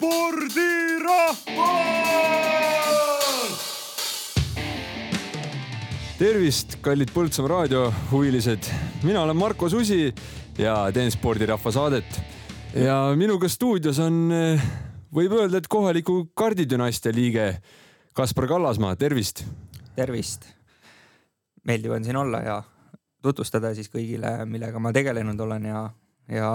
spordirahvas! tervist, kallid Põltsamaa raadiohuvilised. mina olen Marko Susi ja teen spordirahva saadet. ja minuga stuudios on, võib öelda, et kohaliku kardidünastia liige Kaspar Kallasmaa, tervist. tervist. meeldiv on siin olla ja tutvustada siis kõigile, millega ma tegelenud olen ja, ja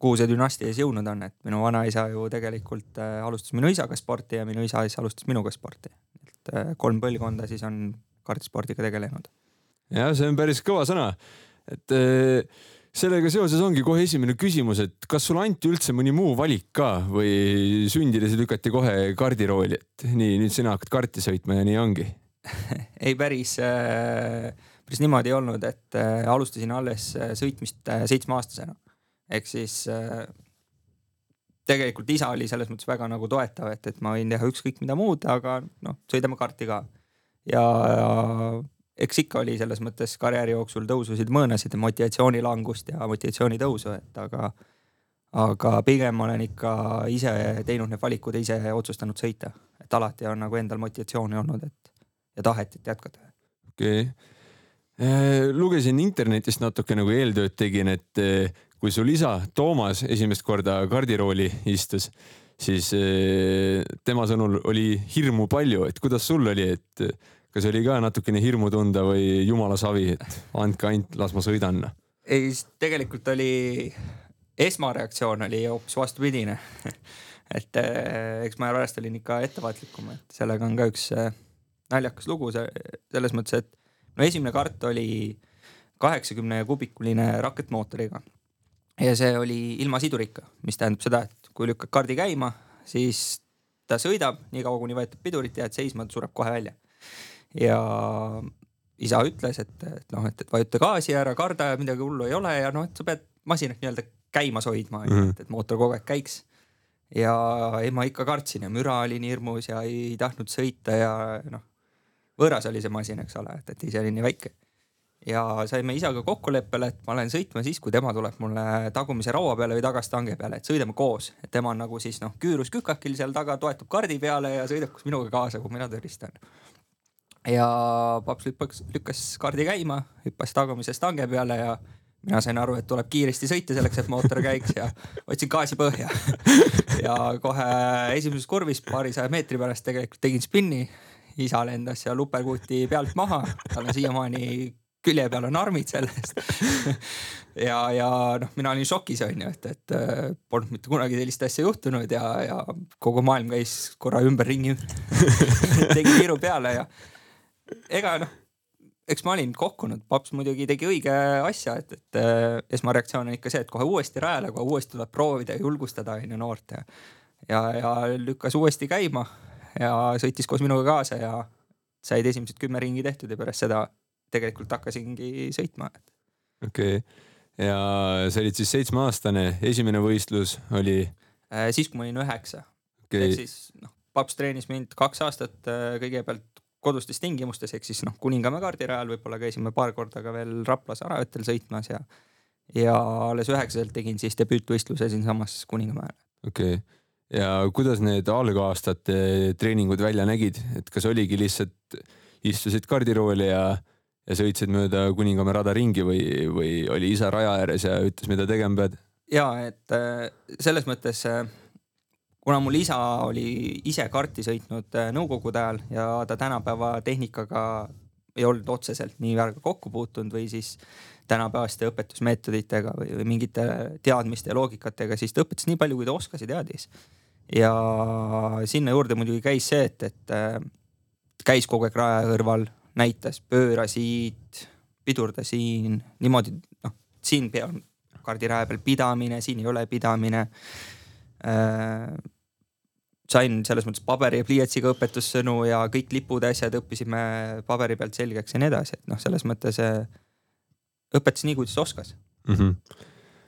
kuhu see dünastia siis jõudnud on, et minu vanaisa ju tegelikult äh, alustas minu isaga sporti ja minu isa siis alustas minuga sporti. et äh, kolm põlvkonda siis on kardispordiga tegelenud. ja see on päris kõva sõna, et äh, sellega seoses ongi kohe esimene küsimus, et kas sulle anti üldse mõni muu valik ka või sündides lükati kohe kardirooli, et nii, nüüd sina hakkad karti sõitma ja nii ongi ei päris päris niimoodi ei olnud, et alustasin alles sõitmist seitsmeaastasena ehk siis äh, tegelikult isa oli selles mõttes väga nagu toetav, et, et ma võin teha ükskõik mida muud, aga noh, sõidame karti ka. ja, ja eks ikka oli selles mõttes karjääri jooksul tõususid, mõõnasid, motivatsiooni langust ja motivatsiooni tõusu, et aga, aga pigem olen ikka ise teinud need valikud ja ise otsustanud sõita, et alati on nagu endal motivatsiooni olnud, et ja tahet, et jätkata. okei okay., lugesin internetist natuke nagu eeltööd tegin, et kui sul isa Toomas esimest korda kardirooli istus, siis eh, tema sõnul oli hirmu palju, et kuidas sul oli, et kas oli ka natukene hirmu tunda või jumala savi, et andke ainult, las ma sõidan? ei, tegelikult oli, esmareaktsioon oli hoopis vastupidine. Et eh, eks ma pärast olin ikka ettevaatlikum, et sellega on ka üks eh, naljakas lugu selles mõttes, et no esimene kart oli kaheksakümne kubikuline rakettmootoriga ja see oli ilma sidurita, mis tähendab seda, et kui lükkad kaardi käima, siis ta sõidab niikaua, kuni võetud pidurit, jääd seisma, ta sureb kohe välja. ja isa ütles, et, et noh, et, et vajuta gaasi ära, karda ja midagi hullu ei ole ja noh, et sa pead masinat nii-öelda käimas hoidma mm, -hmm. et, et mootor kogu aeg käiks. ja ei, ma ikka kartsin ja müra oli nii hirmus ja ei tahtnud sõita ja noh, võõras oli see masin, eks ole, et, et ise oli nii väike ja saime isaga kokkuleppele, et ma lähen sõitma siis, kui tema tuleb mulle tagumise raua peale või tagastange peale, et sõidame koos, et tema on nagu siis noh, küürus kükakil seal taga, toetub kardi peale ja sõidab koos minuga kaasa, kui mina tõristan. ja paps lükkas, lükkas kardi käima, hüppas tagumise stange peale ja mina sain aru, et tuleb kiiresti sõita selleks, et mootor käiks ja võtsin gaasi põhja. Ja kohe esimeses kurvis paarisaja meetri pärast tegelikult tegin spinni. Isa lendas seal uperkuuti pealt maha, tal on siiamaani külje peal on armid sellest. Ja, ja noh, mina olin šokis onju, et, et äh, polnud mitte kunagi sellist asja juhtunud ja, ja kogu maailm käis korra ümberringi tegi kiiru peale ja ega noh, eks ma olin kohkunud, paps muidugi tegi õige asja, et, et äh, esmareaktsioon on ikka see, et kohe uuesti rajale, kohe uuesti tuleb proovida ja julgustada onju noort ja, ja, ja lükkas uuesti käima ja sõitis koos minuga kaasa ja said esimesed kümme ringi tehtud ja pärast seda tegelikult hakkasingi sõitma. okei okay., ja sa olid siis seitsmeaastane, esimene võistlus oli? Äh, siis, kui ma olin üheksa okay.. ehk siis noh, paps treenis mind kaks aastat äh, kõigepealt kodustes tingimustes, ehk siis noh, Kuningamäe kaardirajal võib-olla käisime paar korda ka veel Raplas Araöötel sõitmas ja, ja alles üheksaselt tegin siis debüütvõistluse siinsamas Kuningamäel. okei okay., ja kuidas need algaastate treeningud välja nägid, et kas oligi lihtsalt istusid kardirooli ja ja sõitsid mööda Kuningamäe rada ringi või, või oli isa raja ääres ja ütles, mida tegema pead? ja et äh, selles mõttes, äh, kuna mul isa oli ise karti sõitnud äh, nõukogude ajal ja ta tänapäeva tehnikaga ei olnud otseselt nii väga kokku puutunud või siis tänapäevaste õpetusmeetoditega või, või mingite teadmiste ja loogikatega, siis ta õpetas nii palju, kui ta oskas ja teadis. ja sinna juurde muidugi käis see, et, et käis kogu aeg raja kõrval, näitas, pööra siit, pidurda siin, niimoodi noh, siin peal kardiraja peal pidamine, siin ei ole pidamine äh,. sain selles mõttes paberi ja pliiatsiga õpetussõnu ja kõik lipud ja asjad õppisime paberi pealt selgeks ja nii edasi, et noh, selles mõttes äh, õpetas nii, kuidas oskas mm. -hmm.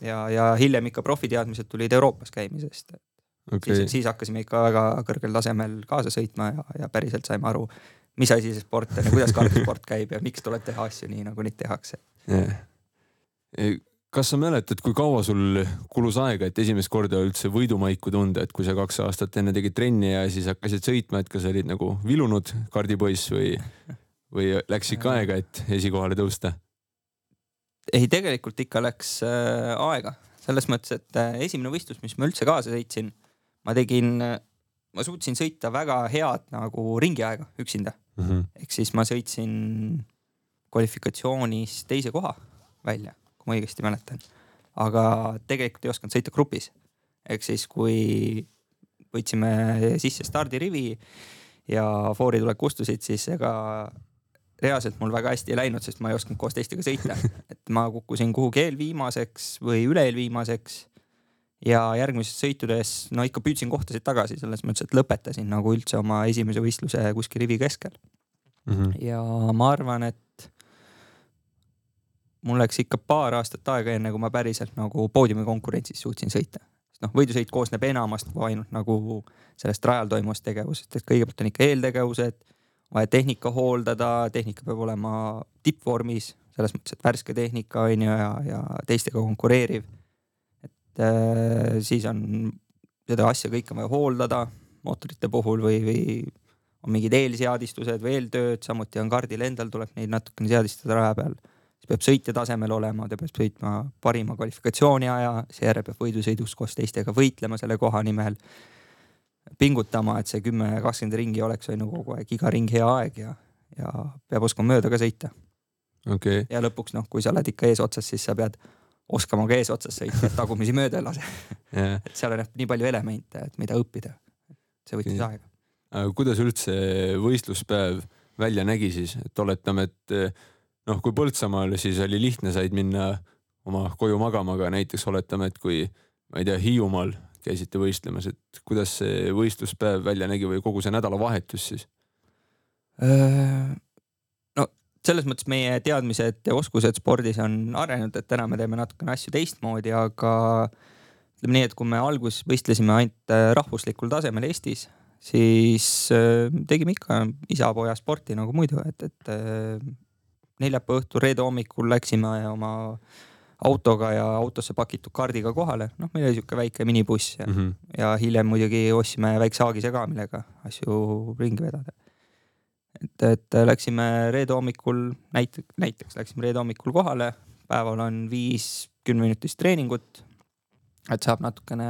ja, ja hiljem ikka profiteadmised tulid Euroopas käimisest okay.. Siis, siis hakkasime ikka väga kõrgel tasemel kaasa sõitma ja, ja päriselt saime aru, mis asi see sport on ja kuidas kardisport käib ja miks tuleb teha asju nii, nagu neid tehakse. Yeah.. kas sa mäletad, kui kaua sul kulus aega, et esimest korda üldse võidumaiku tunda, et kui sa kaks aastat enne tegid trenni ja siis hakkasid sõitma, et kas olid nagu vilunud kardipoiss või, või läks ikka aega, et esikohale tõusta? ei, tegelikult ikka läks äh, aega. Selles mõttes, et äh, esimene võistlus, mis ma üldse kaasa sõitsin, ma tegin äh,, ma suutsin sõita väga head nagu ringiaega üksinda mm -hmm.. ehk siis ma sõitsin kvalifikatsioonis teise koha välja kui ma õigesti mäletan. aga tegelikult ei osanud sõita grupis. ehk siis, kui võtsime sisse stardirivi ja foorituled kustusid, siis ega reaalselt mul väga hästi ei läinud, sest ma ei osanud koos teistega sõita. et ma kukkusin kuhugi eelviimaseks või üle-eelviimaseks. Ja järgmises sõitudes, no ikka püüdsin kohtasid tagasi, selles mõttes, et lõpetasin nagu üldse oma esimese võistluse kuskil rivi keskel mm. -hmm. ja ma arvan, et mul läks ikka paar aastat aega, enne kui ma päriselt nagu poodiumi konkurentsis suutsin sõita. noh, võidusõit koosneb enamast kui ainult nagu sellest rajal toimuvast tegevusest, et kõigepealt on ikka eeltegevused, vaja tehnika hooldada, tehnika peab olema tippvormis, selles mõttes, et värske tehnika on ju ja, ja teistega konkureeriv. Äh, siis on seda asja kõike vaja hooldada mootorite puhul või, või on mingid eelseadistused või eeltööd, samuti on kardil endal tuleb neid natukene seadistada raja peal siis peab sõitja tasemel olema, ta peab sõitma parima kvalifikatsiooni aja, seejärel peab võidusõidus koos teistega võitlema selle koha nimel. pingutama, et see kümme, kakskümmend ringi oleks on ju kogu aeg iga ring hea aeg ja, ja peab oskama mööda ka sõita okay.. ja lõpuks noh, kui sa oled ikka eesotsas, siis sa pead oskama ka eesotsas sõita, et tagumisi mööda ei lase yeah.. et seal on nii palju elemente, et mida õppida. see võttis okay. aega. aga kuidas üldse võistluspäev välja nägi siis, et oletame, et noh, kui Põltsamaal, siis oli lihtne, said minna oma koju magama, aga näiteks oletame, et kui ma ei tea, Hiiumaal käisite võistlemas, et kuidas see võistluspäev välja nägi või kogu see nädalavahetus siis? Selles mõttes meie teadmised ja oskused spordis on arenenud, et täna me teeme natukene asju teistmoodi, aga ütleme nii, et kui me alguses võistlesime ainult äh, rahvuslikul tasemel Eestis, siis äh, tegime ikka isa-poja sporti nagu muidu, et, et äh, neljapäeva õhtul, reede hommikul läksime oma autoga ja autosse pakitud kaardiga kohale, noh, meil oli sihuke väike minibuss ja mm, -hmm. ja hiljem muidugi ostsime väikse haagise ka, millega asju ringi vedada. Et, et läksime reede hommikul näiteks, näiteks läksime reede hommikul kohale, päeval on viis kümneminutist treeningut. et saab natukene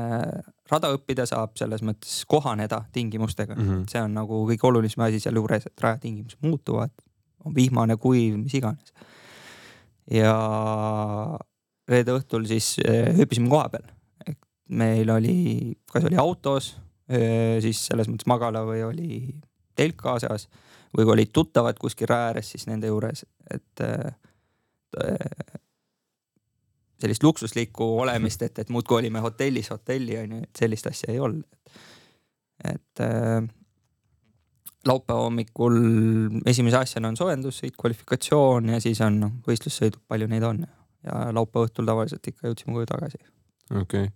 rada õppida, saab selles mõttes kohaneda tingimustega mm, -hmm. see on nagu kõige olulisem asi sealjuures, et rajatingimused muutuvad on vihmane, kuiv, mis iganes. ja reede õhtul siis eh, ööbisime koha peal. meil oli, kas oli autos eh, siis selles mõttes magala või oli telk kaasas või kui olid tuttavad kuskil raja ääres, siis nende juures, et eh, sellist luksuslikku olemist, et, et muudkui olime hotellis hotelli onju, et sellist asja ei olnud. et laupäeva hommikul esimese asjana on soojendussõit, kvalifikatsioon ja siis on noh, võistlussõidud, palju neid on. ja laupäeva õhtul tavaliselt ikka jõudsime koju tagasi. okei okay..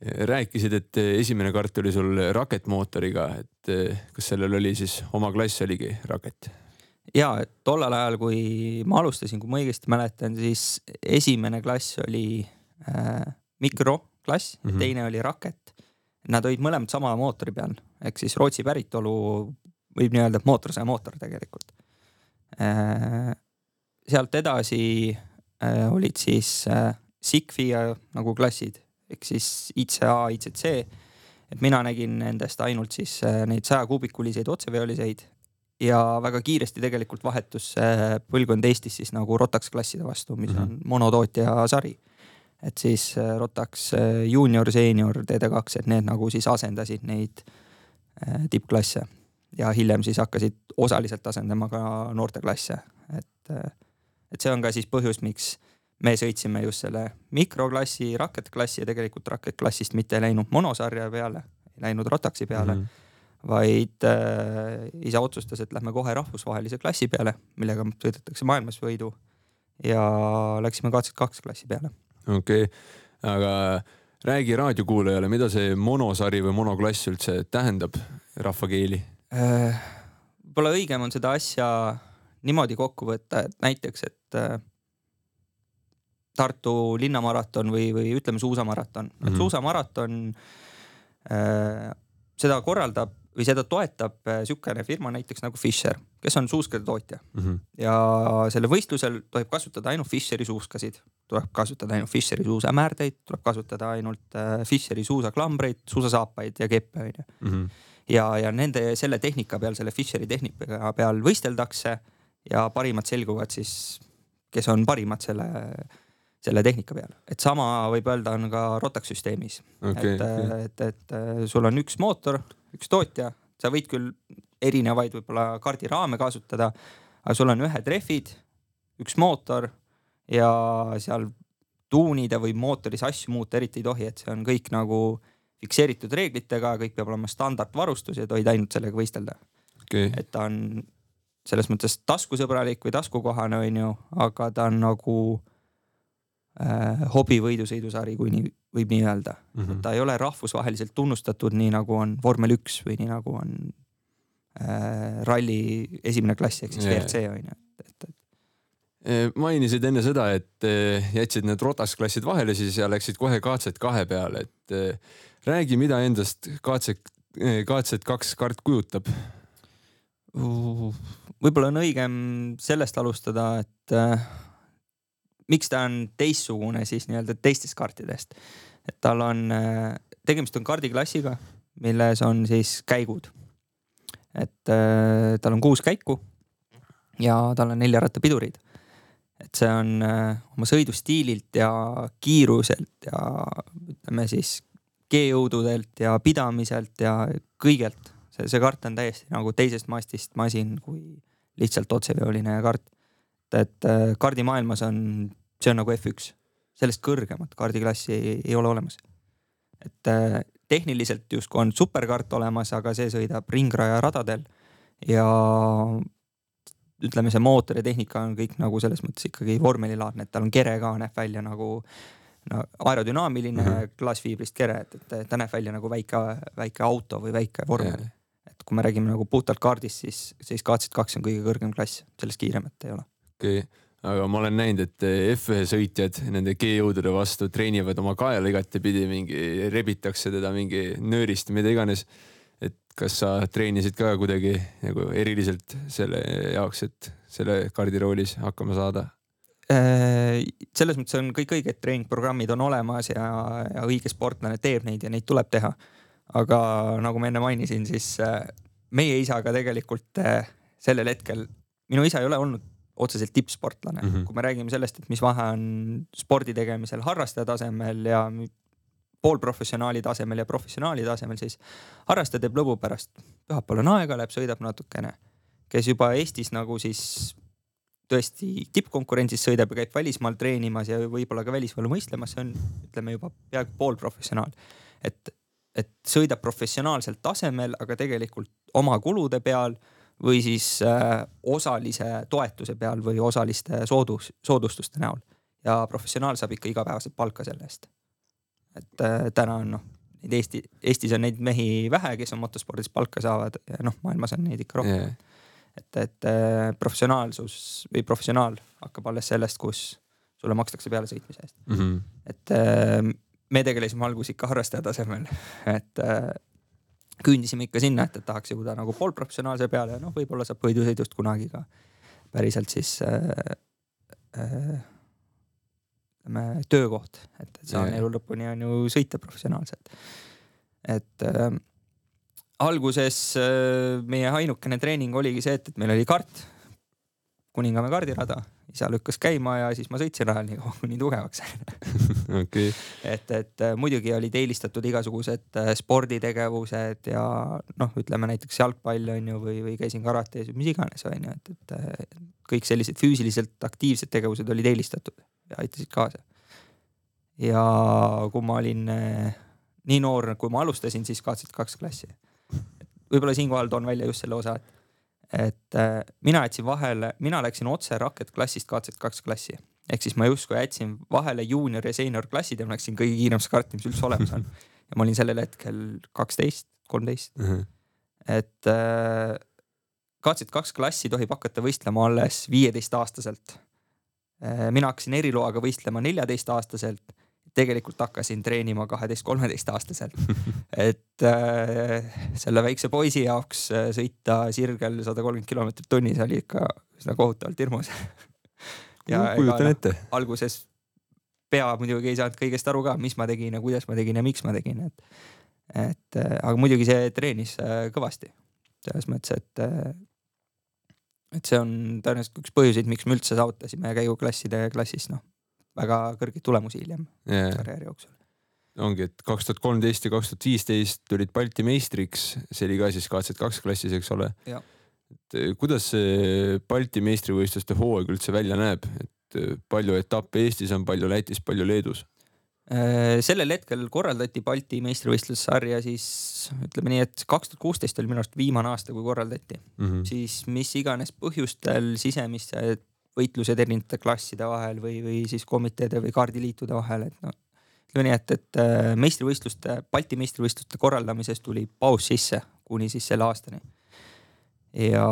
Rääkisid, et esimene kart oli sul rakettmootoriga, et eh, kas sellel oli siis oma klass oligi rakett? ja, et tollel ajal, kui ma alustasin, kui ma õigesti mäletan, siis esimene klass oli äh, mikroklass mm, -hmm. teine oli rakett. Nad olid mõlemad sama mootori peal, ehk siis Rootsi päritolu võib nii öelda, et mootorsaja mootor tegelikult. Äh, sealt edasi äh, olid siis äh, SIGFIA nagu klassid ehk siis ICA, ICC. et mina nägin nendest ainult siis neid saja kuubikuliseid otseveoliseid ja väga kiiresti tegelikult vahetus põlvkond Eestis siis nagu Rotax klasside vastu, mis mm -hmm. on monotootja sari. et siis Rotax juunior, seenior, TD2, et need nagu siis asendasid neid tippklasse ja hiljem siis hakkasid osaliselt asendama ka noorteklasse, et, et see on ka siis põhjus, miks me sõitsime just selle mikroklassi, rakettklassi ja tegelikult raketklassist mitte ei läinud monosarja peale, ei läinud Rotaxi peale mm, -hmm. vaid äh, isa otsustas, et lähme kohe rahvusvahelise klassi peale, millega sõidetakse maailmas võidu ja läksime kakskümmend kaks klassi peale. okei okay., aga räägi raadiokuulajale, mida see monosari või monoklass üldse tähendab rahvakeeli? Äh, võib-olla õigem on seda asja niimoodi kokku võtta, et näiteks, et äh, Tartu linnamaraton või, või ütleme suusamaraton mm. -hmm. suusamaraton äh,, seda korraldab või seda toetab äh, sihukene firma näiteks nagu Fischer, kes on suuskade tootja mm. -hmm. ja selle võistlusel tohib kasutada ainult Fischeri suuskasid, tuleb kasutada ainult Fischeri suusamäärdeid, tuleb kasutada ainult äh, Fischeri suusaklambreid, suusasaapaid ja keppe onju. -hmm. ja, ja nende selle tehnika peal, selle Fischeri tehnika peal võisteldakse ja parimad selguvad siis, kes on parimad selle selle tehnika peal, et sama võib öelda on ka Rotax süsteemis okay,. et okay., et, et sul on üks mootor, üks tootja, sa võid küll erinevaid võib-olla kaardiraame kasutada, aga sul on ühed rehvid, üks mootor ja seal tuunida või mootoris asju muuta eriti ei tohi, et see on kõik nagu fikseeritud reeglitega, kõik peab olema standardvarustus ja tohid ainult sellega võistelda okay.. et ta on selles mõttes taskusõbralik või taskukohane, onju, aga ta on nagu äh, hobivõidusõidusari, kui nii võib nii öelda mm. -hmm. ta ei ole rahvusvaheliselt tunnustatud, nii nagu on vormel üks või nii nagu on äh, ralli esimene klass ehk siis yeah. WRC on ju, et, et, äh, mainisid enne seda, et äh, jätsid need rotasklassid vahele siis ja läksid kohe kaatset kahe peale, et äh, räägi, mida endast kaatset, kaatset kaks kart kujutab? võib-olla on õigem sellest alustada, et miks ta on teistsugune siis nii-öelda teistest kaartidest. et tal on, äh, tegemist on kaardiklassiga, milles on siis käigud. et äh, tal on kuus käiku ja tal on neljarattapidurid. et see on äh, oma sõidustiililt ja kiiruselt ja ütleme siis G-jõududelt ja pidamiselt ja kõigelt. see, see kart on täiesti nagu teisest mastist masin kui lihtsalt otseveoline kart. et kaardimaailmas on see on nagu F1, sellest kõrgemat kaardiklassi ei, ei ole olemas. et äh, tehniliselt justkui on superkart olemas, aga see sõidab ringraja radadel ja ütleme, see mootor ja tehnika on kõik nagu selles mõttes ikkagi vormelilaadne, et tal on kere ka näeb välja nagu no aerodünaamiline mm -hmm. klaasfiibrist kere, et, et ta näeb välja nagu väike, väike auto või väike vormel et kui me räägime nagu puhtalt kaardist, siis, siis KZ2 on kõige kõrgem klass, sellest kiiremat ei ole. okei okay aga ma olen näinud, et F1 sõitjad nende G-jõudude vastu treenivad oma kaela igatepidi, mingi rebitakse teda mingi nöörist, mida iganes. et kas sa treenisid ka kuidagi nagu eriliselt selle jaoks, et selle kardiroolis hakkama saada? Äh, selles mõttes on kõik õiged treeningprogrammid on olemas ja, ja õige sportlane teeb neid ja neid tuleb teha. aga nagu ma enne mainisin, siis äh, meie isaga tegelikult äh, sellel hetkel, minu isa ei ole olnud otseselt tippsportlane mm. -hmm. kui me räägime sellest, et mis vahe on spordi tegemisel harrastaja tasemel ja poolprofessionaali tasemel ja professionaali tasemel, siis harrastaja teeb lõbu pärast. pühapäeval on aega, läheb sõidab natukene. kes juba Eestis nagu siis tõesti tippkonkurentsis sõidab ja käib välismaal treenimas ja võib-olla ka välismaal mõistlemas, see on, ütleme juba peaaegu poolprofessionaal. et, et sõidab professionaalsel tasemel, aga tegelikult oma kulude peal või siis äh, osalise toetuse peal või osaliste soodus, soodustuste näol. ja professionaal saab ikka igapäevaselt palka selle eest. et äh, täna on noh, neid Eesti, Eestis on neid mehi vähe, kes on motospordis palka saavad ja noh, maailmas on neid ikka rohkem yeah.. et, et äh, professionaalsus või professionaal hakkab alles sellest, kus sulle makstakse peale sõitmise eest mm. -hmm. et me tegelesime alguses ikka harrastaja tasemel, et küündisime ikka sinna, et, et tahaks jõuda nagu poolprofessionaalse peale ja noh, võib-olla saab võidusõidust kunagi ka päriselt siis äh, äh, ütleme töökoht, et, et saan elu lõpuni on ju sõita professionaalselt. et äh, alguses äh, meie ainukene treening oligi see, et, et meil oli kart, Kuningamäe kardirada isa lükkas käima ja siis ma sõitsin rajal nii kaua, kuni tugevaks sain okay.. et, et äh, muidugi olid eelistatud igasugused äh, sporditegevused ja noh, ütleme näiteks jalgpall on ju või, või käisin karates või mis iganes on ju, et, et äh, kõik sellised füüsiliselt aktiivsed tegevused olid eelistatud ja aitasid kaasa. ja kui ma olin nii noor, kui ma alustasin, siis kaotasid kaks klassi. võib-olla siinkohal toon välja just selle osa, et et äh, mina jätsin vahele, mina läksin otse rakketklassist KZ2 klassi ehk siis ma justkui jätsin vahele juunior ja seenior klassid ja ma läksin kõige kiiremasse karti, mis üldse olemas on. ja ma olin sellel hetkel kaksteist, kolmteist. Mhm. et äh, KZ2 klassi tohib hakata võistlema alles viieteistaastaselt. mina hakkasin eriloaga võistlema neljateistaastaselt tegelikult hakkasin treenima kaheteist-kolmeteistaastaselt. et äh, selle väikse poisi jaoks äh, sõita sirgel sada kolmkümmend kilomeetrit tunnis oli ikka üsna kohutavalt hirmus ja kujutan ette. alguses pea muidugi ei saanud kõigest aru ka, mis ma tegin ja kuidas ma tegin ja miks ma tegin, et, et äh, aga muidugi see treenis äh, kõvasti selles mõttes, et et see on tõenäoliselt üks põhjuseid, miks me üldse saavutasime käiguklasside klassis noh väga kõrgeid tulemusi hiljem yeah. karjääri jooksul. ongi, et kaks tuhat kolmteist ja kaks tuhat viisteist tulid Balti meistriks, see oli ka siis KZ2 klassis, eks ole. et eh, kuidas see Balti meistrivõistluste hooaeg üldse välja näeb, et eh, palju etappe Eestis on, palju Lätis, palju Leedus? Äh, sellel hetkel korraldati Balti meistrivõistlussarja siis ütleme nii, et kaks tuhat kuusteist oli minu arust viimane aasta, kui korraldati mm, -hmm. siis mis iganes põhjustel sisemised võitlused erinevate klasside vahel või, või siis komiteede või kaardiliitude vahel, et noh. ütleme nii, et, et äh, meistrivõistluste, Balti meistrivõistluste korraldamises tuli paus sisse kuni siis selle aastani. ja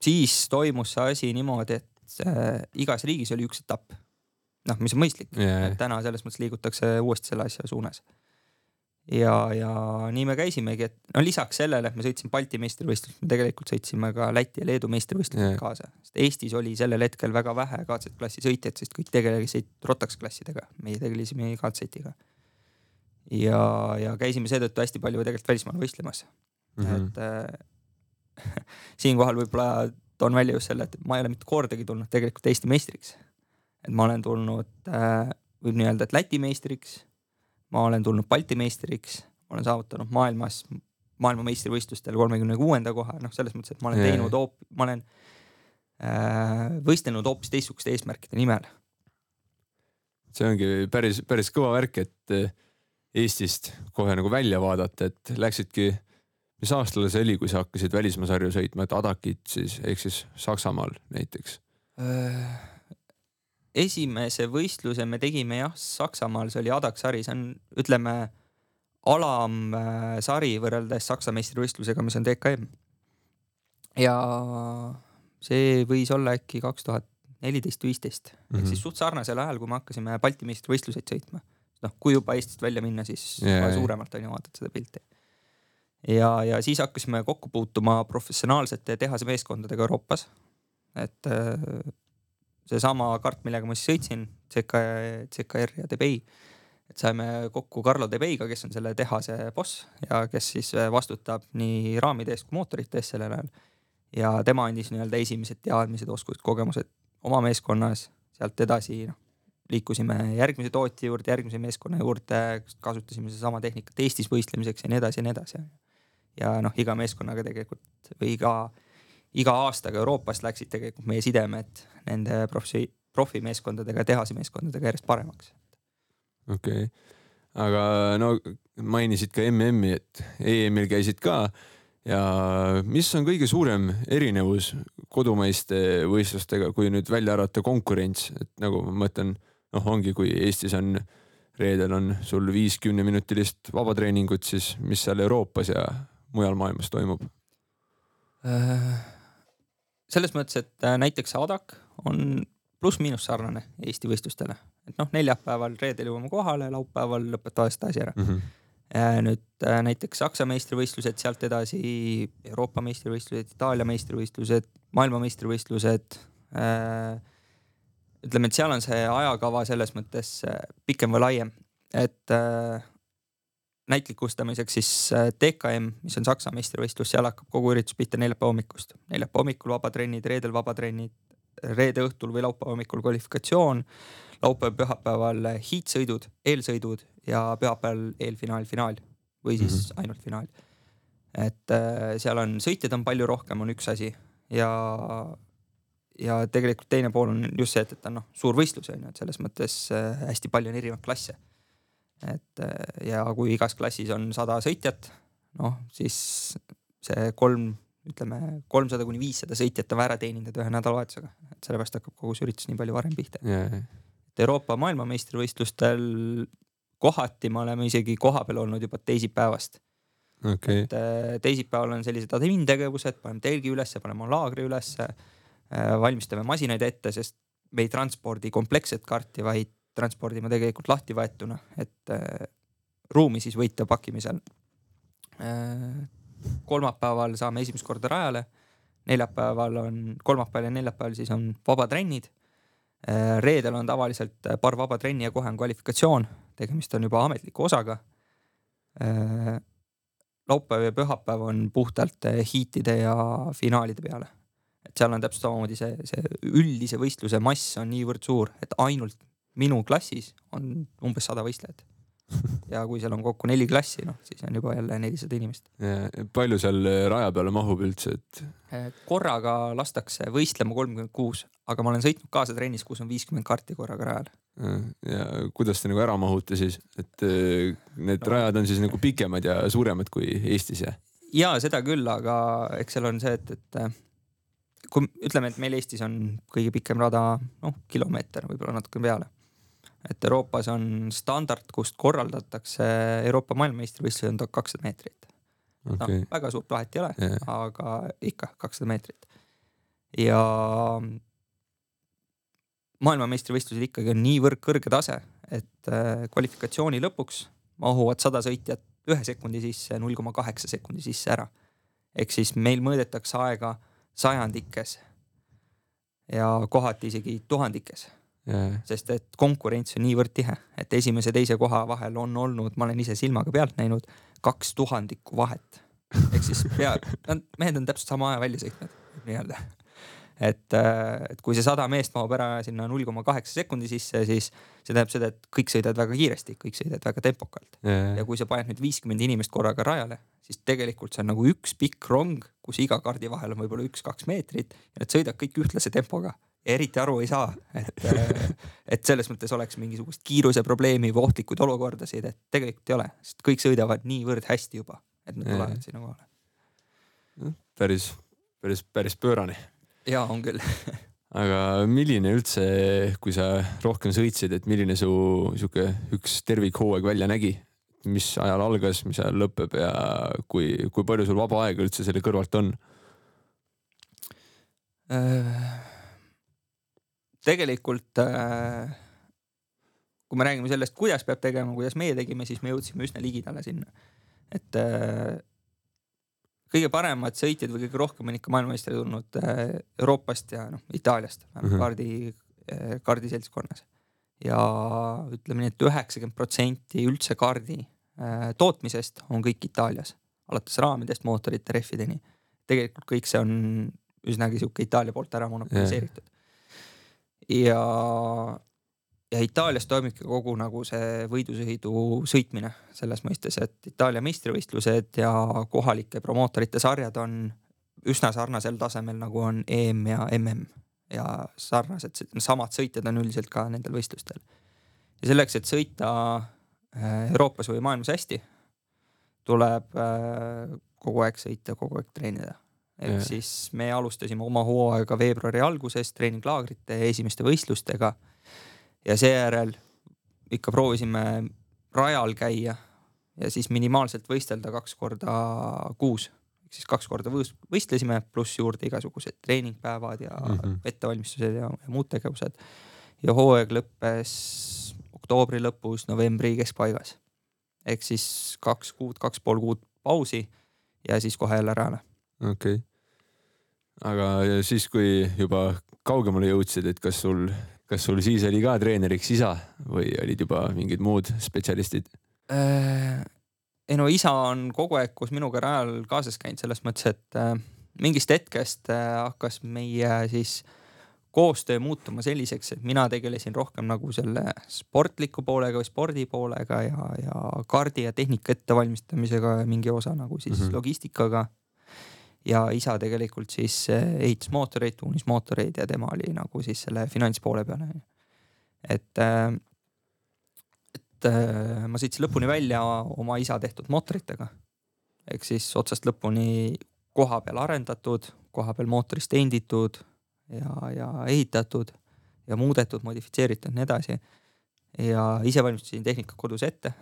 siis toimus see asi niimoodi, et äh, igas riigis oli üks etapp. noh, mis on mõistlik yeah., täna selles mõttes liigutakse uuesti selle asja suunas ja, ja nii me käisimegi, et no lisaks sellele, et me sõitsime Balti meistrivõistlust, me tegelikult sõitsime ka Läti ja Leedu meistrivõistlused yeah. kaasa, sest Eestis oli sellel hetkel väga vähe KZ-klassi sõitjaid, sest kõik tegelesid Rotax klassidega, meie tegelesime KZ-iga. ja, ja käisime seetõttu hästi palju tegelikult välismaal võistlemas mm. -hmm. et äh, siinkohal võib-olla toon välja just selle, et ma ei ole mitte kordagi tulnud tegelikult Eesti meistriks. et ma olen tulnud äh,, võib nii öelda, et Läti meistriks ma olen tulnud Balti meistriks, olen saavutanud maailmas, maailmameistrivõistlustel kolmekümne kuuenda koha, noh, selles mõttes, et ma olen teinud hoop-, ma olen äh, võistelnud hoopis teistsuguste eesmärkide nimel. see ongi päris, päris kõva värk, et äh, Eestist kohe nagu välja vaadata, et läksidki, mis aastal see oli, kui sa hakkasid välismaa sarju sõitma, et Adakit siis ehk siis Saksamaal näiteks äh,? Esimese võistluse me tegime jah, Saksamaal, see oli Adak sari, see on, ütleme alamsari äh, võrreldes Saksa meistrivõistlusega, mis on DKM. ja see võis olla äkki kaks tuhat neliteist, viisteist ehk siis mhm. suht sarnasel ajal, kui me hakkasime Balti meistrivõistluseid sõitma. noh, kui juba Eestist välja minna, siis yeah. suuremalt on ju vaatad seda pilti. ja, ja siis hakkasime kokku puutuma professionaalsete tehasemeeskondadega Euroopas. et äh, seesama kart, millega ma siis sõitsin, CK, CKR ja Debay. et saime kokku Carlo Debeiga, kes on selle tehase boss ja kes siis vastutab nii raamide eest kui mootorite eest sellel ajal. ja tema andis nii-öelda esimesed teadmised, oskused, kogemused oma meeskonnas, sealt edasi noh, liikusime järgmise tootja juurde, järgmise meeskonna juurde, kasutasime sedasama tehnikat Eestis võistlemiseks ja nii edasi ja nii edasi. ja noh, iga meeskonnaga tegelikult või iga iga aastaga Euroopast läksid tegelikult meie sidemed nende profi, profimeeskondadega, tehasemeeskondadega järjest paremaks. okei okay., aga no mainisid ka MM-i, et EM-il käisid ka ja mis on kõige suurem erinevus kodumaiste võistlustega, kui nüüd välja arvata konkurents, et nagu ma mõtlen, noh, ongi, kui Eestis on reedel on sul viis kümneminutilist vabatreeningut, siis mis seal Euroopas ja mujal maailmas toimub äh,? Selles mõttes, et äh, näiteks Adak on pluss-miinus sarnane Eesti võistlustele, et noh, neljapäeval, reedel jõuame kohale, laupäeval lõpetavad seda asi ära mm. -hmm. nüüd äh, näiteks Saksa meistrivõistlused, sealt edasi Euroopa meistrivõistlused, Itaalia meistrivõistlused, maailmameistrivõistlused. ütleme, et seal on see ajakava selles mõttes pikem või laiem, et näitlikustamiseks siis DKM, äh, mis on Saksa meistrivõistlus, seal hakkab kogu üritus pihta neljapäeva hommikust. neljapäeva hommikul vabatrennid, reedel vabatrennid, reede õhtul või laupäeva hommikul kvalifikatsioon, laupäeval-pühapäeval hiitsõidud, eelsõidud ja pühapäeval eelfinaal, finaal või siis mm -hmm. ainult finaal. et äh, seal on sõitjaid on palju rohkem, on üks asi ja ja tegelikult teine pool on just see, et, et on noh, suur võistlus on ju, et selles mõttes äh, hästi palju on erinevaid klasse et ja kui igas klassis on sada sõitjat, noh siis see kolm, ütleme kolmsada kuni viissada sõitjat on ära teeninud ühe nädalavahetusega, et sellepärast hakkab kogu see üritus nii palju varem pihta. Yeah.. et Euroopa maailmameistrivõistlustel kohati me oleme isegi kohapeal olnud juba teisipäevast. Okay.. et teisipäeval on sellised admintegevused, paneme telgi ülesse, paneme laagri ülesse valmistame masinaid ette, sest me ei transpordi kompleksset karti, vaid transpordime tegelikult lahti võetuna, et ruumi siis võita pakkimisel. kolmapäeval saame esimest korda rajale, neljapäeval on, kolmapäeval ja neljapäeval siis on vabatrennid. reedel on tavaliselt paar vaba trenni ja kohe on kvalifikatsioon, tegemist on juba ametliku osaga. laupäev ja pühapäev on puhtalt hiitide ja finaalide peale. et seal on täpselt samamoodi see, see üldise võistluse mass on niivõrd suur, et ainult minu klassis on umbes sada võistlejat ja kui seal on kokku neli klassi, noh siis on juba jälle nelisada inimest. palju seal raja peale mahub üldse, et? Eh, korraga lastakse võistlema kolmkümmend kuus, aga ma olen sõitnud kaasa trennis, kus on viiskümmend karti korraga rajal. ja kuidas te nagu ära mahute siis, et need no. rajad on siis nagu pikemad ja suuremad kui Eestis ja? ja seda küll, aga eks seal on see, et, et kui ütleme, et meil Eestis on kõige pikem rada noh, kilomeeter, võib-olla natuke peale et Euroopas on standard, kust korraldatakse Euroopa maailmameistrivõistlused on tuhat kakssada meetrit okay.. noh, väga suurt vahet ei ole yeah., aga ikka kakssada meetrit. ja maailmameistrivõistlused ikkagi on niivõrd kõrge tase, et äh, kvalifikatsiooni lõpuks mahuvad sada sõitjat ühe sekundi sisse, null koma kaheksa sekundi sisse ära. ehk siis meil mõõdetakse aega sajandikes ja kohati isegi tuhandikes. Sest et konkurents on niivõrd tihe, et esimese, teise koha vahel on olnud, ma olen ise silmaga pealt näinud, kaks tuhandikku vahet. ehk siis pea, mehed on täpselt sama aja välja sõitnud nii-öelda. et, äh, et kui see sada meest mahub ära sinna null koma kaheksa sekundi sisse, siis see tähendab seda, et kõik sõidavad väga kiiresti, kõik sõidavad väga tempokalt yeah.. ja kui sa paned nüüd viiskümmend inimest korraga rajale, siis tegelikult see on nagu üks pikk rong, kus iga kaardi vahel on võib-olla üks-kaks meetrit ja nad sõidavad kõik ühtlase tempoga eriti aru ei saa, et, äh, et selles mõttes oleks mingisugust kiiruse probleemi või ohtlikuid olukordasid, et tegelikult ei ole, sest kõik sõidavad niivõrd hästi juba, et nad tulevad sinna kohale. päris, päris, päris pöörane. ja on küll aga milline üldse, kui sa rohkem sõitsid, et milline su sihuke üks tervikhooaeg välja nägi? mis ajal algas, mis ajal lõpeb ja kui, kui palju sul vaba aega üldse selle kõrvalt on äh...? Tegelikult äh, kui me räägime sellest, kuidas peab tegema, kuidas meie tegime, siis me jõudsime üsna ligidale sinna. et äh, kõige paremad sõitjad või kõige rohkem on ikka maailmameistrid tulnud äh, Euroopast ja noh, Itaaliast mm -hmm. kaardi, kaardiseltskonnas. ja ütleme nii et, et üheksakümmend protsenti üldse kaardi tootmisest on kõik Itaalias, alates raamidest, mootorite, rehvideni. tegelikult kõik see on üsnagi sihuke Itaalia poolt ära monopoliseeritud yeah ja, ja Itaalias toimubki kogu nagu see võidusõidu sõitmine selles mõistes, et Itaalia meistrivõistlused ja kohalike promootorite sarjad on üsna sarnasel tasemel, nagu on EM ja MM ja sarnased, samad sõitjad on üldiselt ka nendel võistlustel. ja selleks, et sõita äh, Euroopas või maailmas hästi, tuleb äh, kogu aeg sõita, kogu aeg treenida ehk siis me alustasime oma hooaega veebruari alguses treeninglaagrite esimeste võistlustega. Ja seejärel ikka proovisime rajal käia ja siis minimaalselt võistelda kaks korda kuus. Ehk siis kaks korda võistlesime, pluss juurde igasugused treeningpäevad ja mm -hmm. ettevalmistused ja, ja muud tegevused. ja hooaeg lõppes oktoobri lõpus, novembri keskpaigas. Ehk siis kaks kuud, kaks pool kuud pausi ja siis kohe jälle rajale okei okay aga siis, kui juba kaugemale jõudsid, et kas sul, kas sul siis oli ka treeneriks isa või olid juba mingid muud spetsialistid äh,? ei no isa on kogu aeg koos minuga rajal kaasas käinud selles mõttes, et äh, mingist hetkest äh, hakkas meie siis koostöö muutuma selliseks, et mina tegelesin rohkem nagu selle sportliku poolega või spordi poolega ja, ja kaardi ja tehnika ettevalmistamisega ja mingi osa nagu siis mm -hmm. logistikaga ja isa tegelikult siis eh, ehitas mootoreid, tuunis mootoreid ja tema oli nagu siis selle finantspoole peal. et, eh, et eh, ma sõitsin lõpuni välja oma isa tehtud mootoritega. ehk siis otsast lõpuni koha peal arendatud, koha peal mootorist enditud ja, ja ehitatud ja muudetud, modifitseeritud, nii edasi. ja ise valmistasin tehnika kodus ette,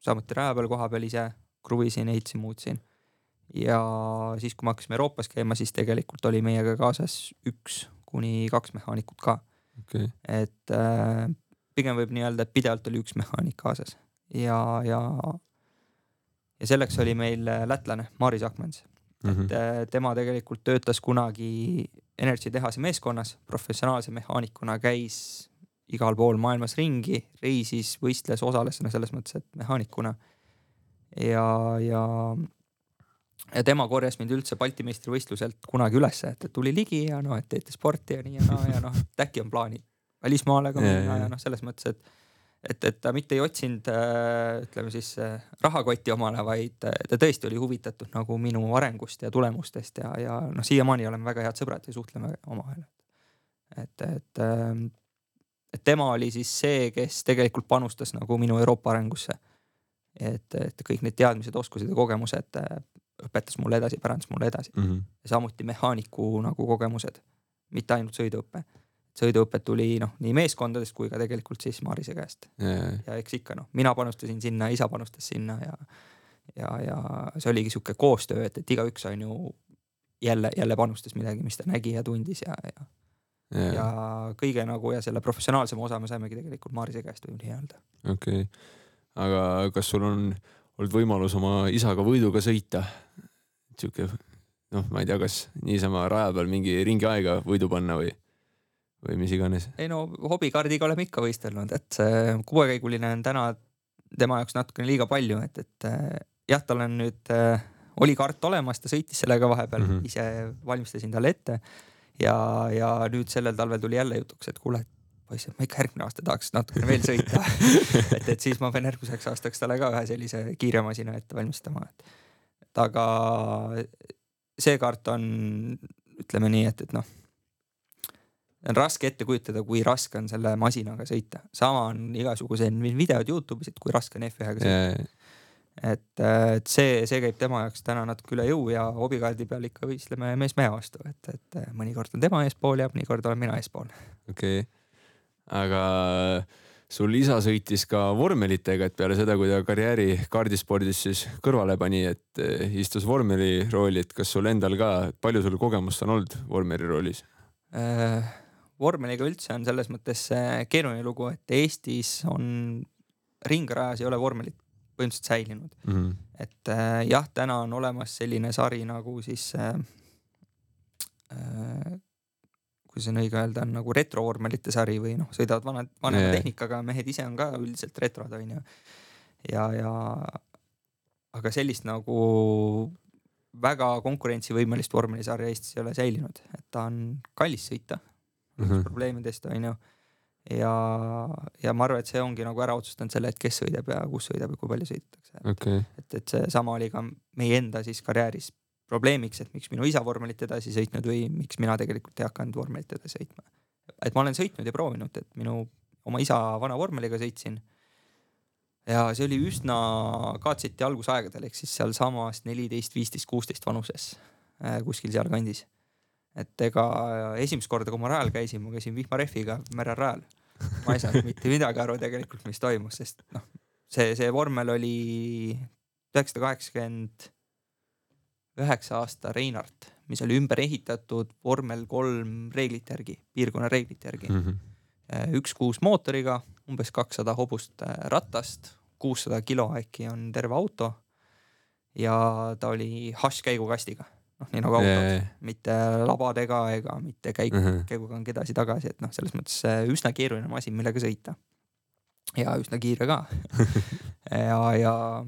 samuti raja peal koha peal ise kruvisin, ehitasin, muutsin ja siis, kui me hakkasime Euroopas käima, siis tegelikult oli meiega kaasas üks kuni kaks mehaanikut ka. Okei, et äh, pigem võib nii öelda, et pidevalt oli üks mehaanik kaasas. Ja, ja ja selleks oli meil äh, lätlane Maris Akmens. Mhm. et äh, tema tegelikult töötas kunagi Energy tehase meeskonnas professionaalse mehaanikuna, käis igal pool maailmas ringi, reisis, võistles, osales selles mõttes, et mehaanikuna. Ja, ja ja tema korjas mind üldse Balti meistrivõistluselt kunagi ülesse, et tuli ligi ja noh, et teete sporti ja nii ja naa ja noh, et äkki on plaanid välismaale ka minna ja, noh, selles mõttes, et et, et ta mitte ei otsinud äh, ütleme siis äh, rahakotti omale, vaid äh, ta tõesti oli huvitatud nagu minu arengust ja tulemustest ja, ja noh, siiamaani oleme väga head sõbrad ja suhtleme omavahel. et, et, et tema oli siis see, kes tegelikult panustas nagu minu Euroopa arengusse. et, et kõik need teadmised, oskused ja kogemused õpetas mulle edasi, pärandas mulle edasi Mhm. ja samuti mehaaniku nagu kogemused, mitte ainult sõiduõpe. sõiduõpe tuli noh, nii meeskondadest kui ka tegelikult siis Marise käest ja eks ikka noh, mina panustasin sinna, isa panustas sinna ja ja, ja see oligi sihuke koostöö, et, et igaüks on ju jälle, jälle panustas midagi, mis ta nägi ja tundis ja, ja, ja kõige nagu ja selle professionaalsema osa me saimegi tegelikult Marise käest võib nii öelda. okei, aga kas sul on olnud võimalus oma isaga võiduga sõita? sihuke noh, ma ei tea, kas niisama raja peal mingi ringi aega võidu panna või, või mis iganes. ei no hobikaardiga oleme ikka võistelnud, et see kuuekäiguline on täna tema jaoks natukene liiga palju, et, et äh, jah, tal on nüüd äh,, oli kart olemas, ta sõitis sellega vahepeal mm. -hmm. ise valmistasin talle ette. ja, ja nüüd sellel talvel tuli jälle jutuks, et kuule, poiss, ma ikka järgmine aasta tahaks natukene veel sõita. et, et siis ma pean järgmiseks aastaks talle ka ühe sellise kiiremasina ette valmistama, et, et aga see kaart on, ütleme nii, et, et noh on raske ette kujutada, kui raske on selle masinaga sõita, sama on igasugused videod Youtube'is, et kui raske on F1-ga sõita. et, et see, see käib tema jaoks täna natuke üle jõu ja hobikaardi peal ikka võistleme mees mehe vastu, et, et mõnikord on tema eespool ja mõnikord olen mina eespool. okei okay., aga sul isa sõitis ka vormelitega, et peale seda, kui ta karjääri kaardispordis siis kõrvale pani, et eh, istus vormeli rooli, et kas sul endal ka, palju sul kogemust on olnud vormeli roolis? vormeliga üldse on selles mõttes äh, keeruline lugu, et Eestis on ringrajas ei ole vormelit põhimõtteliselt säilinud. Mm -hmm. et äh, jah, täna on olemas selline sari nagu siis äh,, äh, kuidas on õige öelda, on nagu retrovormelite sari või noh, sõidavad vana, vanema tehnikaga, mehed ise on ka üldiselt retrod onju. ja, ja aga sellist nagu väga konkurentsivõimelist vormelisarja Eestis ei ole säilinud, et ta on kallis sõita mm -hmm. probleemidest onju. ja, ja ma arvan, et see ongi nagu ära otsustanud selle, et kes sõidab ja kus sõidab ja kui palju sõidetakse. okei, et, et seesama oli ka meie enda siis karjääris probleemiks, et miks minu isa vormelit edasi sõitnud või miks mina tegelikult ei hakanud vormelit edasi sõitma. et ma olen sõitnud ja proovinud, et minu oma isa vana vormeliga sõitsin. ja see oli üsna katseti algusaegadel ehk siis sealsamas neliteist, viisteist, kuusteist vanuses äh, kuskil sealkandis. et ega esimest korda, kui ma rajal käisin, ma käisin vihmarehviga mererajal. ma ei saanud mitte midagi aru tegelikult, mis toimus, sest noh, see, see vormel oli üheksasada kaheksakümmend üheksa aasta Reinart, mis oli ümber ehitatud vormel kolm reeglite järgi, piirkonna reeglite järgi. Mhm. üks kuus mootoriga, umbes kakssada hobust äh, ratast, kuussada kilo äkki on terve auto. ja ta oli hašš käigukastiga, noh nii nagu autod, mitte labadega ega mitte käik, Mhm. käiguga edasi-tagasi, et noh, selles mõttes äh, üsna keeruline masin, millega sõita. ja üsna kiire ka. ja, ja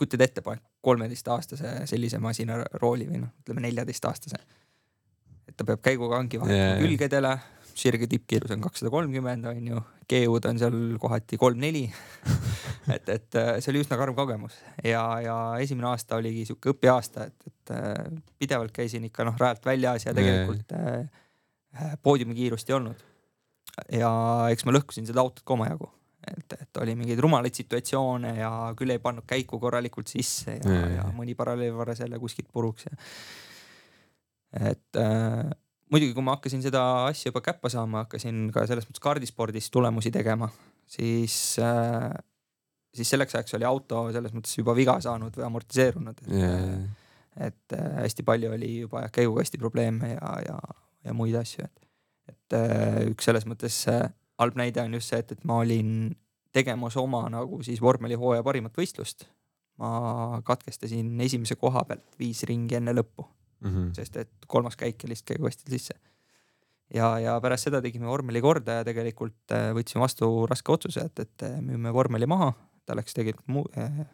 kujutad ette, paned kolmeteistaastase sellise masina rooli või noh, ütleme neljateistaastase. et ta peab käigukangi vahetama jaa. külgedele, sirge tippkiirus on kakssada kolmkümmend on ju, keeud on seal kohati kolm-neli. et, et äh, see oli üsna karm kogemus ja, ja esimene aasta oligi sihuke õpiaasta, et, et äh, pidevalt käisin ikka noh rajalt väljas ja tegelikult äh, äh, poodiumikiirust ei olnud. ja eks ma lõhkusin seda autot ka omajagu, et, et oli mingeid rumalaid situatsioone ja küll ei pannud käiku korralikult sisse ja, ja, ja mõni paralleelvarras jälle kuskilt puruks ja. et äh, muidugi, kui ma hakkasin seda asja juba käppa saama, hakkasin ka selles mõttes kaardispordis tulemusi tegema, siis äh, siis selleks ajaks oli auto selles mõttes juba viga saanud või amortiseerunud, et äh, et äh, hästi palju oli juba käigukasti probleeme ja, ja, ja muid asju, et, et äh, üks selles mõttes äh, halb näide on just see, et, et ma olin tegemas oma nagu siis vormelihooaja parimat võistlust. ma katkestasin esimese koha pealt viis ringi enne lõppu mm, -hmm. sest et kolmas käik ja lihtsalt käigukastil sisse. ja, ja pärast seda tegime vormeli korda ja tegelikult võtsime vastu raske otsuse, et, et müüme vormeli maha, ta läks tegelikult muu- eh,,